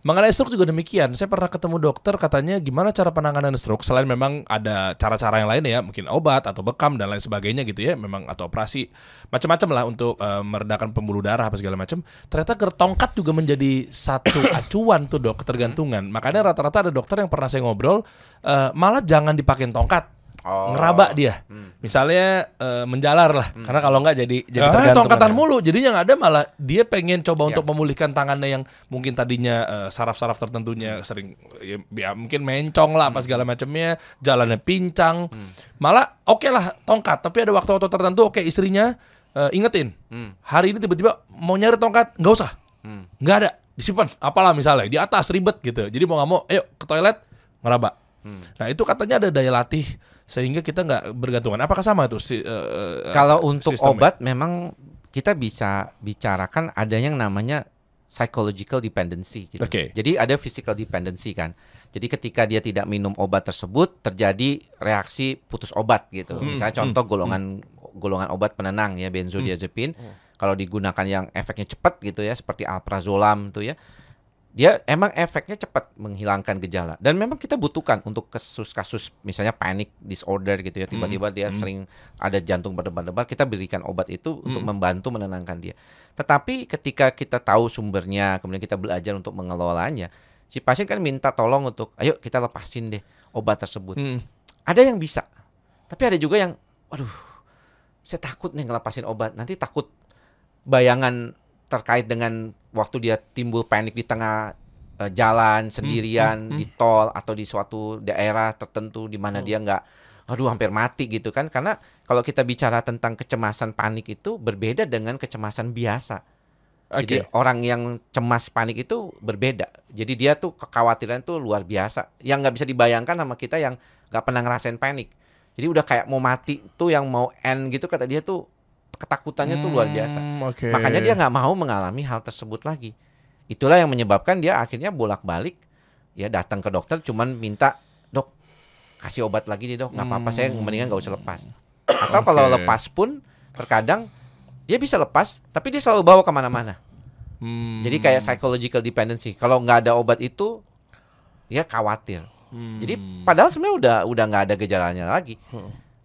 Mengenai stroke juga demikian. Saya pernah ketemu dokter katanya gimana cara penanganan stroke selain memang ada cara-cara yang lain ya, mungkin obat atau bekam dan lain sebagainya gitu ya, memang atau operasi macam-macam lah untuk eh, meredakan pembuluh darah apa segala macam. Ternyata gertongkat juga menjadi satu acuan tuh dok ketergantungan. Makanya rata-rata ada dokter yang pernah saya ngobrol eh, malah jangan dipakein tongkat. Oh. Ngeraba dia. Misalnya eh, menjalar lah. Karena kalau nggak jadi jadi Ah, tergantung. tongkatan kan. mulu. Jadi yang ada malah dia pengen coba Ya. untuk memulihkan tangannya yang mungkin tadinya eh, saraf-saraf tertentunya sering ya, ya mungkin mencong lah apa segala macamnya, jalannya pincang. Malah oke lah tongkat, tapi ada waktu-waktu tertentu oke istrinya eh, ingetin. Hmm. Hari ini tiba-tiba mau nyari tongkat, nggak usah. Hmm. nggak ada, disimpan. Apalah misalnya di atas ribet gitu. Jadi mau nggak mau, ayo ke toilet ngeraba. Hmm. Nah itu katanya ada daya latih sehingga kita nggak bergantungan. Apakah sama tuh si, eh, Kalau untuk sistemnya? obat memang kita bisa bicarakan ada yang namanya psychological dependency gitu. Oke. Jadi ada physical dependency kan. Jadi ketika dia tidak minum obat tersebut terjadi reaksi putus obat gitu. Hmm, Misalnya contoh golongan golongan obat penenang ya benzodiazepin kalau digunakan yang efeknya cepat gitu ya seperti alprazolam tuh ya. Dia emang efeknya cepat menghilangkan gejala dan memang kita butuhkan untuk kasus-kasus misalnya panic disorder gitu ya tiba-tiba dia sering ada jantung berdebar-debar kita berikan obat itu untuk membantu menenangkan dia. Tetapi ketika kita tahu sumbernya kemudian kita belajar untuk mengelolanya si pasien kan minta tolong untuk ayo kita lepasin deh obat tersebut. Hmm. Ada yang bisa. Tapi ada juga yang waduh saya takut nih ngelepasin obat nanti takut bayangan terkait dengan waktu dia timbul panik di tengah eh, jalan sendirian di tol atau di suatu daerah tertentu di mana dia nggak aduh hampir mati gitu kan karena kalau kita bicara tentang kecemasan panik itu berbeda dengan kecemasan biasa jadi Oke. orang yang cemas panik itu berbeda. Jadi dia tuh kekhawatiran tuh luar biasa. Yang nggak bisa dibayangkan sama kita yang nggak pernah ngerasain panik. Jadi udah kayak mau mati tuh yang mau end gitu kata dia tuh ketakutannya tuh luar biasa. Hmm, oke. Makanya dia nggak mau mengalami hal tersebut lagi. Itulah yang menyebabkan dia akhirnya bolak-balik ya datang ke dokter cuman minta dok kasih obat lagi nih dok nggak apa-apa saya mendingan nggak usah lepas. Atau kalau Oke. lepas pun terkadang dia bisa lepas, tapi dia selalu bawa ke mana-mana. Hmm. Jadi kayak psychological dependency. Kalau nggak ada obat itu, ya khawatir. Hmm. Jadi padahal sebenarnya udah udah nggak ada gejalanya lagi.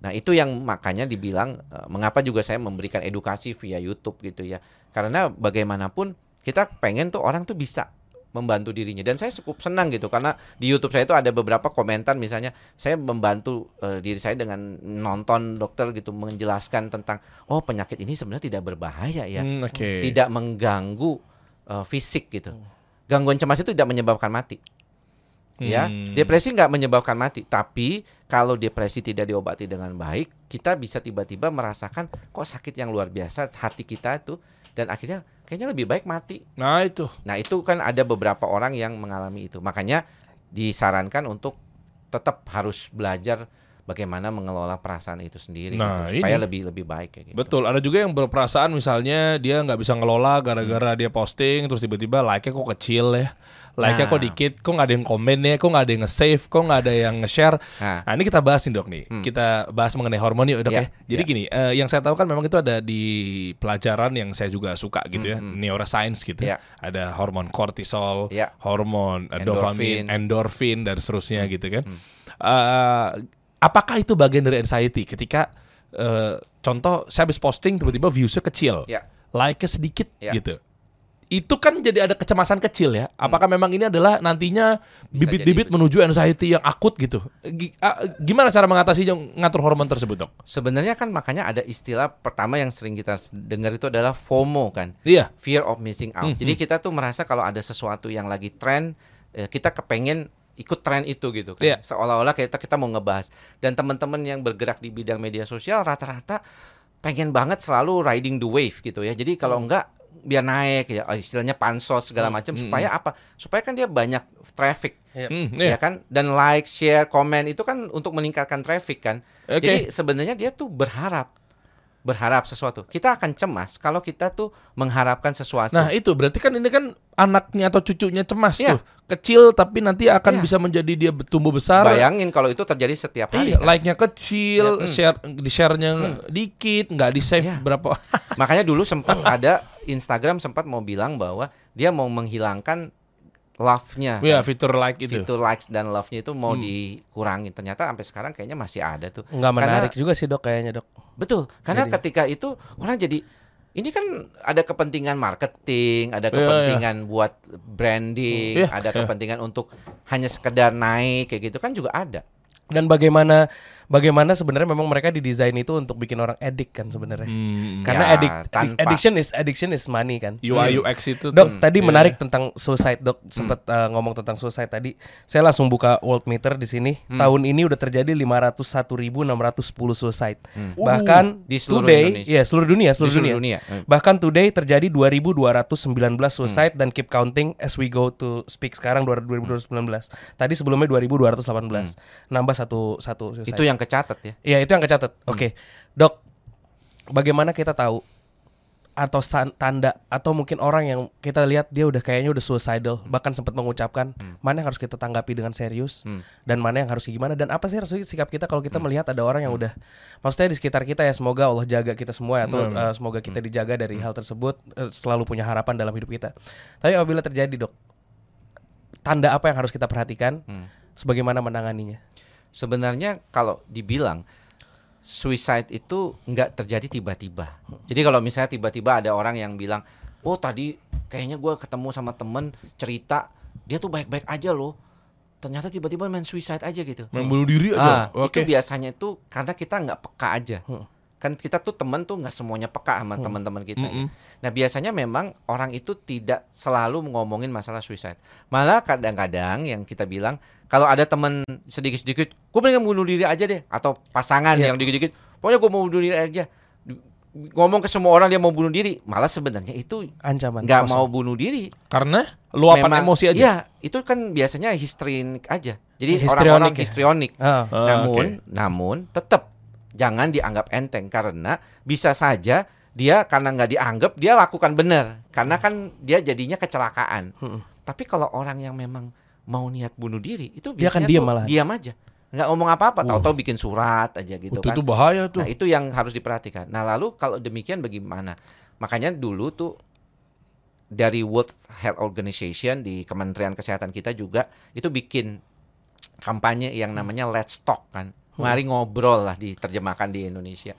Nah itu yang makanya dibilang eh, mengapa juga saya memberikan edukasi via YouTube gitu ya. Karena bagaimanapun kita pengen tuh orang tuh bisa membantu dirinya. Dan saya cukup senang gitu karena di YouTube saya itu ada beberapa komentar misalnya saya membantu eh, diri saya dengan nonton dokter gitu menjelaskan tentang oh penyakit ini sebenarnya tidak berbahaya ya. Hmm, Oke. tidak mengganggu eh, fisik gitu. Gangguan cemas itu tidak menyebabkan mati ya Hmm. depresi nggak menyebabkan mati tapi kalau depresi tidak diobati dengan baik kita bisa tiba-tiba merasakan kok sakit yang luar biasa hati kita itu dan akhirnya kayaknya lebih baik mati Nah itu. nah itu kan ada beberapa orang yang mengalami itu makanya disarankan untuk tetap harus belajar bagaimana mengelola perasaan itu sendiri Nah, gitu, supaya ini. lebih lebih baik kayak gitu Betul, ada juga yang berperasaan misalnya dia nggak bisa ngelola gara-gara dia posting terus tiba-tiba like-nya kok kecil ya. Like-nya kok Nah. dikit, kok nggak ada yang komen ya, kok nggak ada yang nge-save, kok nggak ada yang nge-share. nah Nah ini kita bahas nih dok nih, Hmm. kita bahas mengenai hormon yuk dok Ya, ya. Jadi ya. gini, eh, yang saya tahu kan memang itu ada di pelajaran yang saya juga suka gitu ya, Hmm, hmm. neuroscience gitu. Ya. Ada hormon kortisol, Ya. hormon eh, Endorfin. dopamin, endorfin dan seterusnya gitu kan. hmm. Eh, apakah itu bagian dari anxiety ketika eh, contoh saya habis posting tiba-tiba viewsnya kecil, Ya. like-nya sedikit Ya. gitu. Itu kan jadi ada kecemasan kecil ya. Apakah memang ini adalah nantinya bibit-bibit menuju anxiety yang akut gitu? Gi- ah, Gimana cara mengatasi yang ngatur hormon tersebut dok? Sebenarnya kan makanya ada istilah pertama yang sering kita dengar itu adalah FOMO kan, Iya. fear of missing out. Hmm, Jadi kita tuh merasa kalau ada sesuatu yang lagi tren, eh, kita kepengen ikut tren itu gitu kan. Iya. Seolah-olah kita kita mau ngebahas. Dan teman-teman yang bergerak di bidang media sosial rata-rata pengen banget selalu riding the wave gitu ya. Jadi kalau enggak biar naik ya istilahnya pansos segala macam hmm, supaya apa? Supaya kan dia banyak traffic Hmm, ya iya. kan dan like share komen itu kan untuk meningkatkan traffic kan Oke. jadi sebenarnya dia tuh berharap berharap sesuatu kita akan cemas kalau kita tuh mengharapkan sesuatu Nah itu berarti kan ini kan anaknya atau cucunya cemas Iya. tuh, kecil tapi nanti akan Iya. bisa menjadi dia tumbuh besar. bayangin kalau itu terjadi setiap hari Iya, kan? like-nya kecil, Ya, hmm. share di share-nya dikit, nggak di save Iya. berapa. makanya dulu sempat ada Instagram sempat mau bilang bahwa dia mau menghilangkan love-nya Iya, fitur like itu. fitur likes dan love-nya itu mau Hmm. dikurangi ternyata sampai sekarang kayaknya masih ada tuh Nggak Karena- menarik juga sih dok kayaknya dok. Betul, karena Jadi- ketika itu orang jadi ini kan ada kepentingan marketing, ada Iya, kepentingan buat branding, Iya, ada iya. kepentingan untuk hanya sekedar naik kayak gitu kan juga ada. Dan bagaimana bagaimana sebenarnya memang mereka didesain itu untuk bikin orang edik kan sebenarnya. Hmm. Karena Ya, addict, tanpa- addiction is addiction is money kan. UI UX itu Dok, tuh. tadi Iya. menarik tentang suicide, Dok. Sempat uh, ngomong tentang suicide tadi. Saya langsung buka world meter di sini. Hmm. Tahun ini udah terjadi 501.610 suicide. Hmm. Bahkan Di seluruh today, Indonesia. ya seluruh dunia, Di seluruh, seluruh dunia. dunia. Hmm. Bahkan today terjadi 2219 suicide dan keep counting as we go to speak sekarang 2019. Tadi sebelumnya 2218. Nambah satu satu suicide. Hmm. Itu yang kecatat ya. Iya itu yang kecatat. Oke, dok, bagaimana kita tahu atau tanda atau mungkin orang yang kita lihat dia udah kayaknya udah suicidal, bahkan sempat mengucapkan mana yang harus kita tanggapi dengan serius Hmm. dan mana yang harus gimana dan apa sih harusnya sikap kita kalau kita melihat ada orang yang udah, maksudnya di sekitar kita ya semoga Allah jaga kita semua ya, atau Hmm. eh, semoga kita dijaga dari hal tersebut, eh, selalu punya harapan dalam hidup kita. Tapi apabila terjadi dok, tanda apa yang harus kita perhatikan, Hmm. sebagaimana menanganinya? Sebenarnya kalau dibilang suicide itu nggak terjadi tiba-tiba. Jadi kalau misalnya tiba-tiba ada orang yang bilang, oh tadi kayaknya gua ketemu sama temen cerita dia tuh baik-baik aja loh. Ternyata tiba-tiba main suicide aja gitu. Main bunuh diri Ah, aja. Oke. itu biasanya itu karena kita nggak peka aja. Hmm. Kan kita tuh teman tuh nggak semuanya peka sama teman-teman kita. ya. Mm-mm. Nah biasanya memang orang itu tidak selalu ngomongin masalah suicide. Malah kadang-kadang yang kita bilang kalau ada teman sedikit-sedikit, gue pengen bunuh diri aja deh. Atau pasangan Iya. yang dikit-dikit, pokoknya gue mau bunuh diri aja. Ngomong ke semua orang dia mau bunuh diri, malah sebenarnya itu Ancaman. nggak mau bunuh diri. Karena luapan Memang- emosi aja. Iya, itu kan biasanya histrionik aja. Jadi Histrionik orang-orang ya? histrionik. Ah. Ah, namun, oke. namun tetap jangan dianggap enteng karena bisa saja dia karena nggak dianggap dia lakukan benar karena kan dia jadinya kecelakaan. Hmm. Tapi kalau orang yang memang mau niat bunuh diri itu Dia akan diam tuh malahan. diam aja, nggak ngomong apa-apa, tahu-tahu bikin surat aja gitu itu, kan. itu bahaya tuh. Nah, itu yang harus diperhatikan. Nah, lalu kalau demikian bagaimana? Makanya dulu tuh dari World Health Organization di Kementerian Kesehatan kita juga itu bikin kampanye yang namanya Let's Talk kan. Mari ngobrol lah diterjemahkan di Indonesia.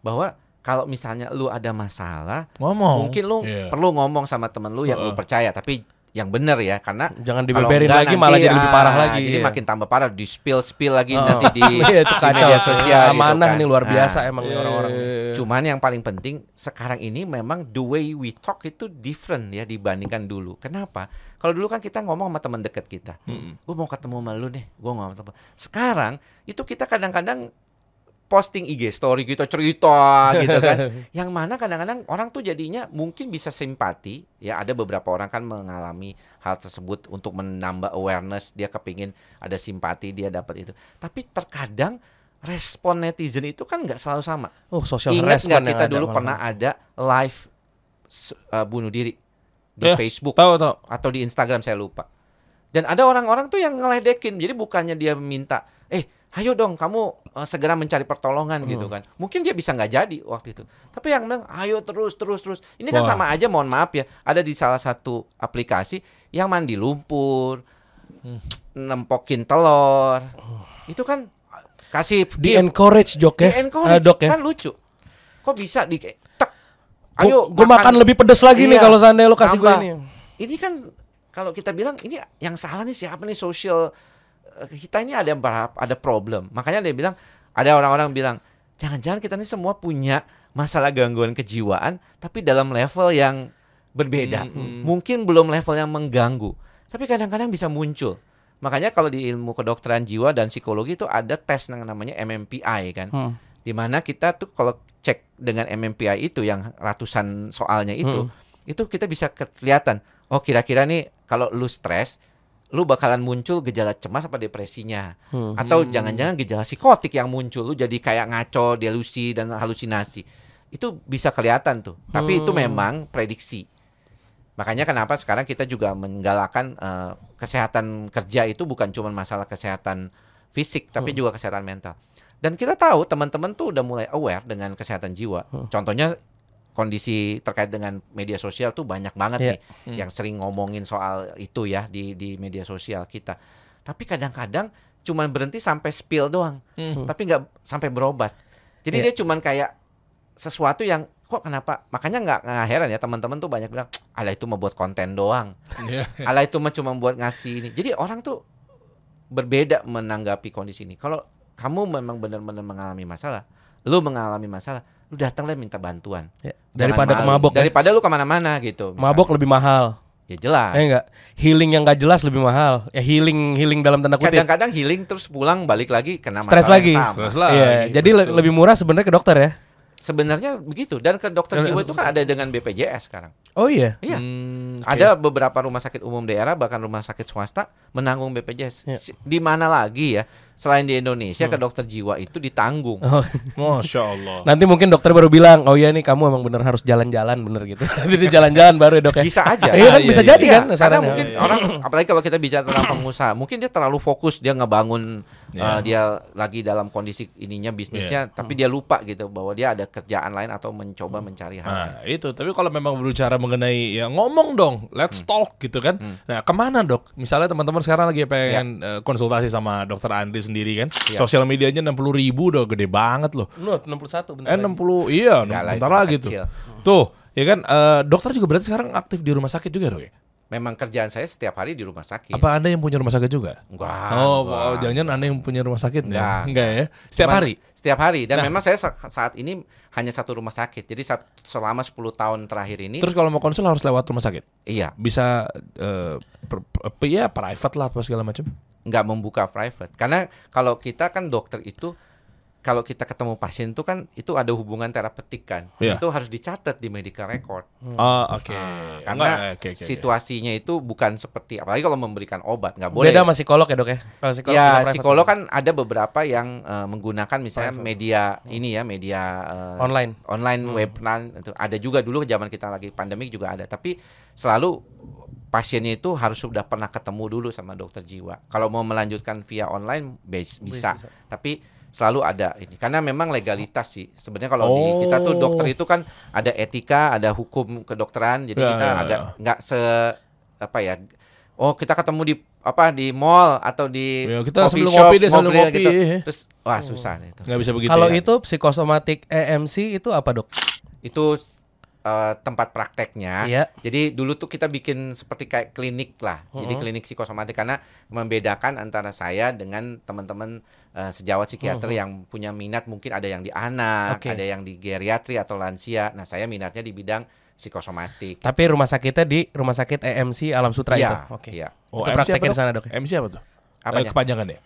Bahwa kalau misalnya lu ada masalah, Ngomong. mungkin lu Iya. perlu ngomong sama temen lu yang lu percaya, tapi yang benar ya karena Jangan dibeberin enggak lagi nanti, malah jadi lebih parah ah, lagi. Jadi iya. makin tambah parah di spill spill lagi Oh. nanti di, Iya, itu di kacau. media sosial gitu Amanah kan. nih luar Nah, biasa emang orang-orang. Cuman yang paling penting sekarang ini memang the way we talk itu different ya dibandingkan dulu. Kenapa? Kalau dulu kan kita ngomong sama teman dekat kita. Gue mau ketemu sama lu nih, gue mau ketemu. Sekarang itu kita kadang-kadang posting IG story kita cerita gitu kan. Yang mana kadang-kadang orang tuh jadinya mungkin bisa simpati ya ada beberapa orang kan mengalami hal tersebut untuk menambah awareness dia kepingin ada simpati dia dapat itu. Tapi terkadang respon netizen itu kan nggak selalu sama. Oh, social Ingat nggak kita ada dulu malah. pernah ada live uh, bunuh diri di Ya, Facebook Tahu tahu. atau di Instagram saya lupa. Dan ada orang-orang tuh yang ngeledekin. Jadi bukannya dia minta, eh ayo dong kamu uh, segera mencari pertolongan gitu Hmm. kan. Mungkin dia bisa nggak jadi waktu itu. Tapi yang bilang, ayo terus terus terus. Ini kan Wah. sama aja mohon maaf ya. Ada di salah satu aplikasi yang mandi lumpur, Hmm. nempokin telur. Itu kan uh, kasih Di encourage jok ya. di encourage Eh, dok ya. kan lucu. Kok bisa di tek Ayo, gue makan lebih pedes lagi nih Iya, kalau seandainya lo kasih gue ini. Ini kan kalau kita bilang ini yang salah nih siapa nih social eh, kita ini ada berapa ada problem. Makanya dia bilang ada orang-orang bilang jangan-jangan kita ini semua punya masalah gangguan kejiwaan tapi dalam level yang berbeda. Mungkin belum level yang mengganggu, tapi kadang-kadang bisa muncul. Makanya kalau di ilmu kedokteran jiwa dan psikologi itu ada tes yang namanya MMPI kan. Hmm. di mana kita tuh kalau cek dengan MMPI itu yang ratusan soalnya itu, itu kita bisa kelihatan. Oh kira-kira nih kalau lu stres, lu bakalan muncul gejala cemas apa depresinya, atau jangan-jangan gejala psikotik yang muncul, lu jadi kayak ngaco, delusi dan halusinasi. Itu bisa kelihatan tuh. Tapi itu memang prediksi. Makanya kenapa sekarang kita juga menggalakkan eh, kesehatan kerja itu bukan cuma masalah kesehatan fisik, tapi juga kesehatan mental. Dan kita tahu teman-teman tuh udah mulai aware dengan kesehatan jiwa. Contohnya kondisi terkait dengan media sosial tuh banyak banget Iya. nih yang sering ngomongin soal itu ya di di media sosial kita. Tapi kadang-kadang cuman berhenti sampai spill doang, tapi nggak sampai berobat. Jadi Iya. dia cuman kayak sesuatu yang kok kenapa? Makanya nggak nggak heran ya teman-teman tuh banyak bilang, ala itu mau buat konten doang, Iya. ala itu mah cuma buat ngasih ini. Jadi orang tuh berbeda menanggapi kondisi ini. Kalau kamu memang benar-benar mengalami masalah, lu mengalami masalah, lu datanglah minta bantuan. Ya, Daripada ke mabok. ya. Daripada lu ke mana-mana gitu. misalnya. Mabok lebih mahal. Ya jelas. Eh enggak. Healing yang gak jelas lebih mahal. Ya healing healing dalam tanda kutip. Kadang-kadang healing terus pulang balik lagi kena Stres masalah lagi. Stres lagi. Iya, jadi le- betul. lebih murah sebenarnya ke dokter ya. Sebenarnya begitu dan ke dokter Dan- jiwa itu kan ada dengan BPJS sekarang. Oh iya. Iya. Hmm, oke. Ada beberapa rumah sakit umum daerah bahkan rumah sakit swasta menanggung BPJS. Ya. Di mana lagi ya selain di Indonesia ke dokter jiwa itu ditanggung. Oh. Masya Allah. Nanti mungkin dokter baru bilang, "Oh iya nih kamu emang bener harus jalan-jalan bener gitu." Nanti jalan-jalan baru ya, Dok ya. Bisa aja. Iya kan Iya, bisa iya, jadi Iya, kan karena mungkin orang apalagi kalau kita bicara tentang pengusaha, mungkin dia terlalu fokus dia ngebangun Iya. uh, dia lagi dalam kondisi ininya bisnisnya, tapi dia lupa gitu bahwa dia ada kerjaan lain atau mencoba mencari hal lain. Nah itu, tapi kalau memang berbicara mengenai ya ngomong dong, let's talk gitu kan. Nah ke mana dok? Misalnya teman-teman sekarang lagi pengen eh, konsultasi sama dokter Andri sendiri kan, Ya. sosial medianya 60 ribu udah gede banget loh. Menurut 61 bentar Eh lagi. 60 iya, Enggak bentar lagi tuh. kecil. Tuh, ya kan eh, dokter juga berarti sekarang aktif di rumah sakit juga dok ya? Memang kerjaan saya setiap hari di rumah sakit. Apa anda yang punya rumah sakit juga? Enggak. oh, enggak. jangan-jangan anda yang punya rumah sakit Enggak, ya? Enggak ya? Setiap Cuman hari? Setiap hari dan Nah. memang saya sa- saat ini hanya satu rumah sakit. Jadi saat, selama 10 tahun terakhir ini Terus kalau mau konsul harus lewat rumah sakit? iya, Bisa eh, per- per- ya private lah apa segala macam? Nggak membuka private. Karena kalau kita kan dokter itu kalau kita ketemu pasien itu kan itu ada hubungan terapeutik kan. Iya. Itu harus dicatat di medical record. Oh, oke. Nah, Enggak, karena oke, oke, oke. situasinya itu bukan seperti apalagi kalau memberikan obat nggak boleh. Beda sama psikolog ya, Dok ya. Kalau psikolog ya psikolog kan ada beberapa yang eh, menggunakan misalnya Private. media ini ya media eh, online. online Hmm. web plan itu ada juga dulu zaman kita lagi pandemi juga ada tapi selalu pasiennya itu harus sudah pernah ketemu dulu sama dokter jiwa. Kalau mau melanjutkan via online base, bisa. Bisa. Tapi selalu ada ini karena memang legalitas sih. Sebenarnya kalau di kita tuh Oh. dokter itu kan ada etika, ada hukum kedokteran. Jadi Ya, kita ya, agak ya. nggak se apa ya Oh, kita ketemu di apa di mall atau di Ya, kita coffee shop, ngopi deh, ngopi, gitu. Terus wah susah itu. Nggak bisa begitu. Kalau ya? itu psikosomatik EMC itu apa dok? Itu eh, tempat prakteknya. Iya. Jadi dulu tuh kita bikin seperti kayak klinik lah. Jadi Mhm. klinik psikosomatik karena membedakan antara saya dengan teman-teman eh, sejawat psikiater yang punya minat mungkin ada yang di anak, Oke. ada yang di geriatri atau lansia. Nah, saya minatnya di bidang psikosomatik. Tapi rumah sakitnya di Rumah Sakit EMC Alam Sutra Iya, itu. Oke. iya. Oh, itu MC prakteknya di sana dok. MC apa tuh? Apanya? Eh, kepanjangannya.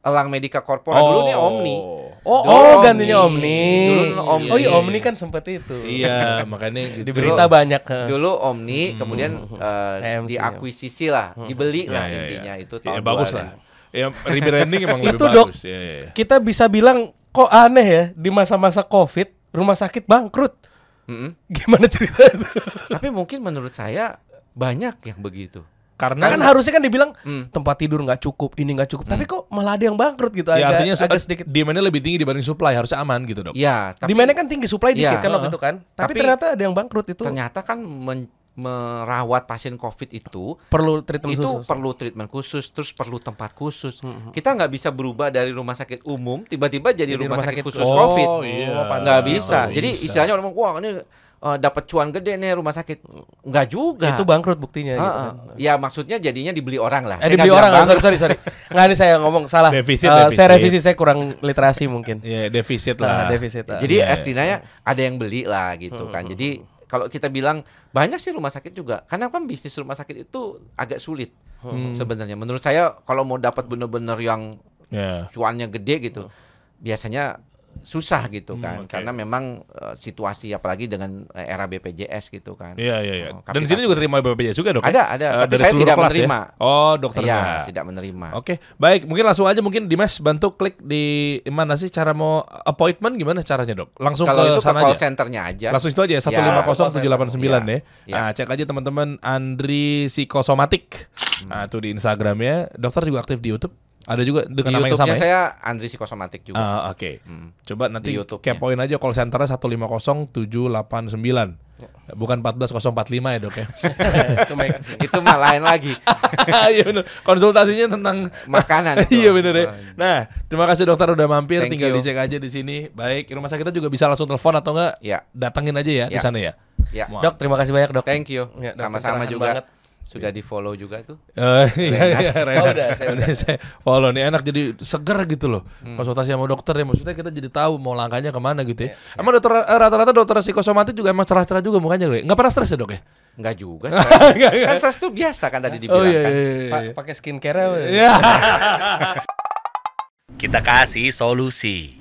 Elang Medika Corpora dulu nih Omni. Oh, Dulu oh Omni. gantinya Omni. Dulu Omni. Oh iya Omni kan sempet itu. Iya, makanya gitu. Di berita banyak. Dulu Omni, kemudian eh, EMC, diakuisisi lah, dibeli Ya, lah ya, ya. intinya itu Ya, tahun bagus 2000. lah. Ya, rebranding emang lebih Itu, Dok. bagus. Ya, ya, ya. Kita bisa bilang kok aneh ya di masa-masa Covid rumah sakit bangkrut. Mm-mm. Gimana cerita itu? Tapi mungkin menurut saya banyak yang begitu. Karena kan harusnya kan dibilang Hmm. tempat tidur nggak cukup, ini nggak cukup. Tapi kok malah ada yang bangkrut gitu ya agak, artinya agak se- sedikit. demandnya lebih tinggi dibanding supply harusnya aman gitu dok. Ya, tapi Demandnya kan tinggi, supply dikit Iya. kan waktu itu kan. Tapi, Tapi ternyata ada yang bangkrut itu. ternyata kan men- merawat pasien COVID itu perlu treatment itu khusus. perlu treatment khusus, terus perlu tempat khusus. Kita nggak bisa berubah dari rumah sakit umum tiba-tiba jadi, Jadi rumah, rumah sakit, sakit khusus oh, COVID. iya. Nggak Oh, bisa. bisa. Jadi istilahnya orang wah ini eh, dapat cuan gede nih rumah sakit. Nggak juga. itu bangkrut buktinya Ah, gitu kan. Ya maksudnya jadinya dibeli orang lah. Eh Saya dibeli orang, bilang sorry sorry sorry. Nggak ini saya ngomong salah. Defisit, Eh, defisit. Saya revisi saya kurang literasi mungkin. Ya, defisit Ah, lah. defisit. ah. Jadi Iya, estimanya ada yang beli lah gitu kan. Jadi kalau kita bilang banyak sih rumah sakit juga, karena kan bisnis rumah sakit itu agak sulit sebenarnya. Menurut saya kalau mau dapat bener-bener yang Ya. cuannya gede gitu, biasanya susah gitu kan, oke. karena memang eh, situasi apalagi dengan eh, era BPJS gitu kan. Iya, iya, iya. Oh, Dan di sini juga terima BPJS juga dok? ya? Ada, ada. Eh, Tapi dari saya tidak kelas ya? menerima. Oh, dokter Iya, nggak. tidak menerima. Oke, baik. Mungkin langsung aja mungkin Dimas bantu klik di mana sih cara mau appointment gimana caranya dok? Langsung Kalau ke itu ke sana call aja. centernya aja. Langsung itu aja ya 150789 Ya. ya. Ya. Nah, cek aja teman-teman Andri Psikosomatik. Nah, tuh di Instagramnya. Dokter juga aktif di YouTube. Ada juga dengan nama yang sama ya? saya Andri Psikosomatik juga. Ah, oke. Hmm. Coba nanti kepoin aja call centernya 150789. Bukan 14045 ya, Dok ya. Itu mah lain lagi. Iya bener. Konsultasinya tentang Makanan itu. Iya bener ya. Nah, terima kasih dokter udah mampir. Thank Tinggal you. dicek aja di sini. Baik, rumah sakit kita juga bisa langsung telepon atau enggak? Ya, Datengin aja ya, di Ya. sana ya. ya. Dok, terima kasih banyak dok. Thank you. Ya, Sama-sama pencerahan juga. banget. Sudah di follow juga tuh. Eh, iya, iya, Renat. udah, saya Udah, saya follow nih enak jadi seger gitu loh. Hmm. Konsultasi sama dokter ya maksudnya kita jadi tahu mau langkahnya ke mana gitu Iya, ya. Emang dokter eh, rata-rata dokter psikosomatik juga emang cerah-cerah juga mukanya gue. Enggak pernah stres ya, Dok ya? Enggak juga. stres. kan stres tuh biasa kan tadi dibilang Oh iya iya iya. Pa- Pakai skincare? Iya. Kita kasih solusi.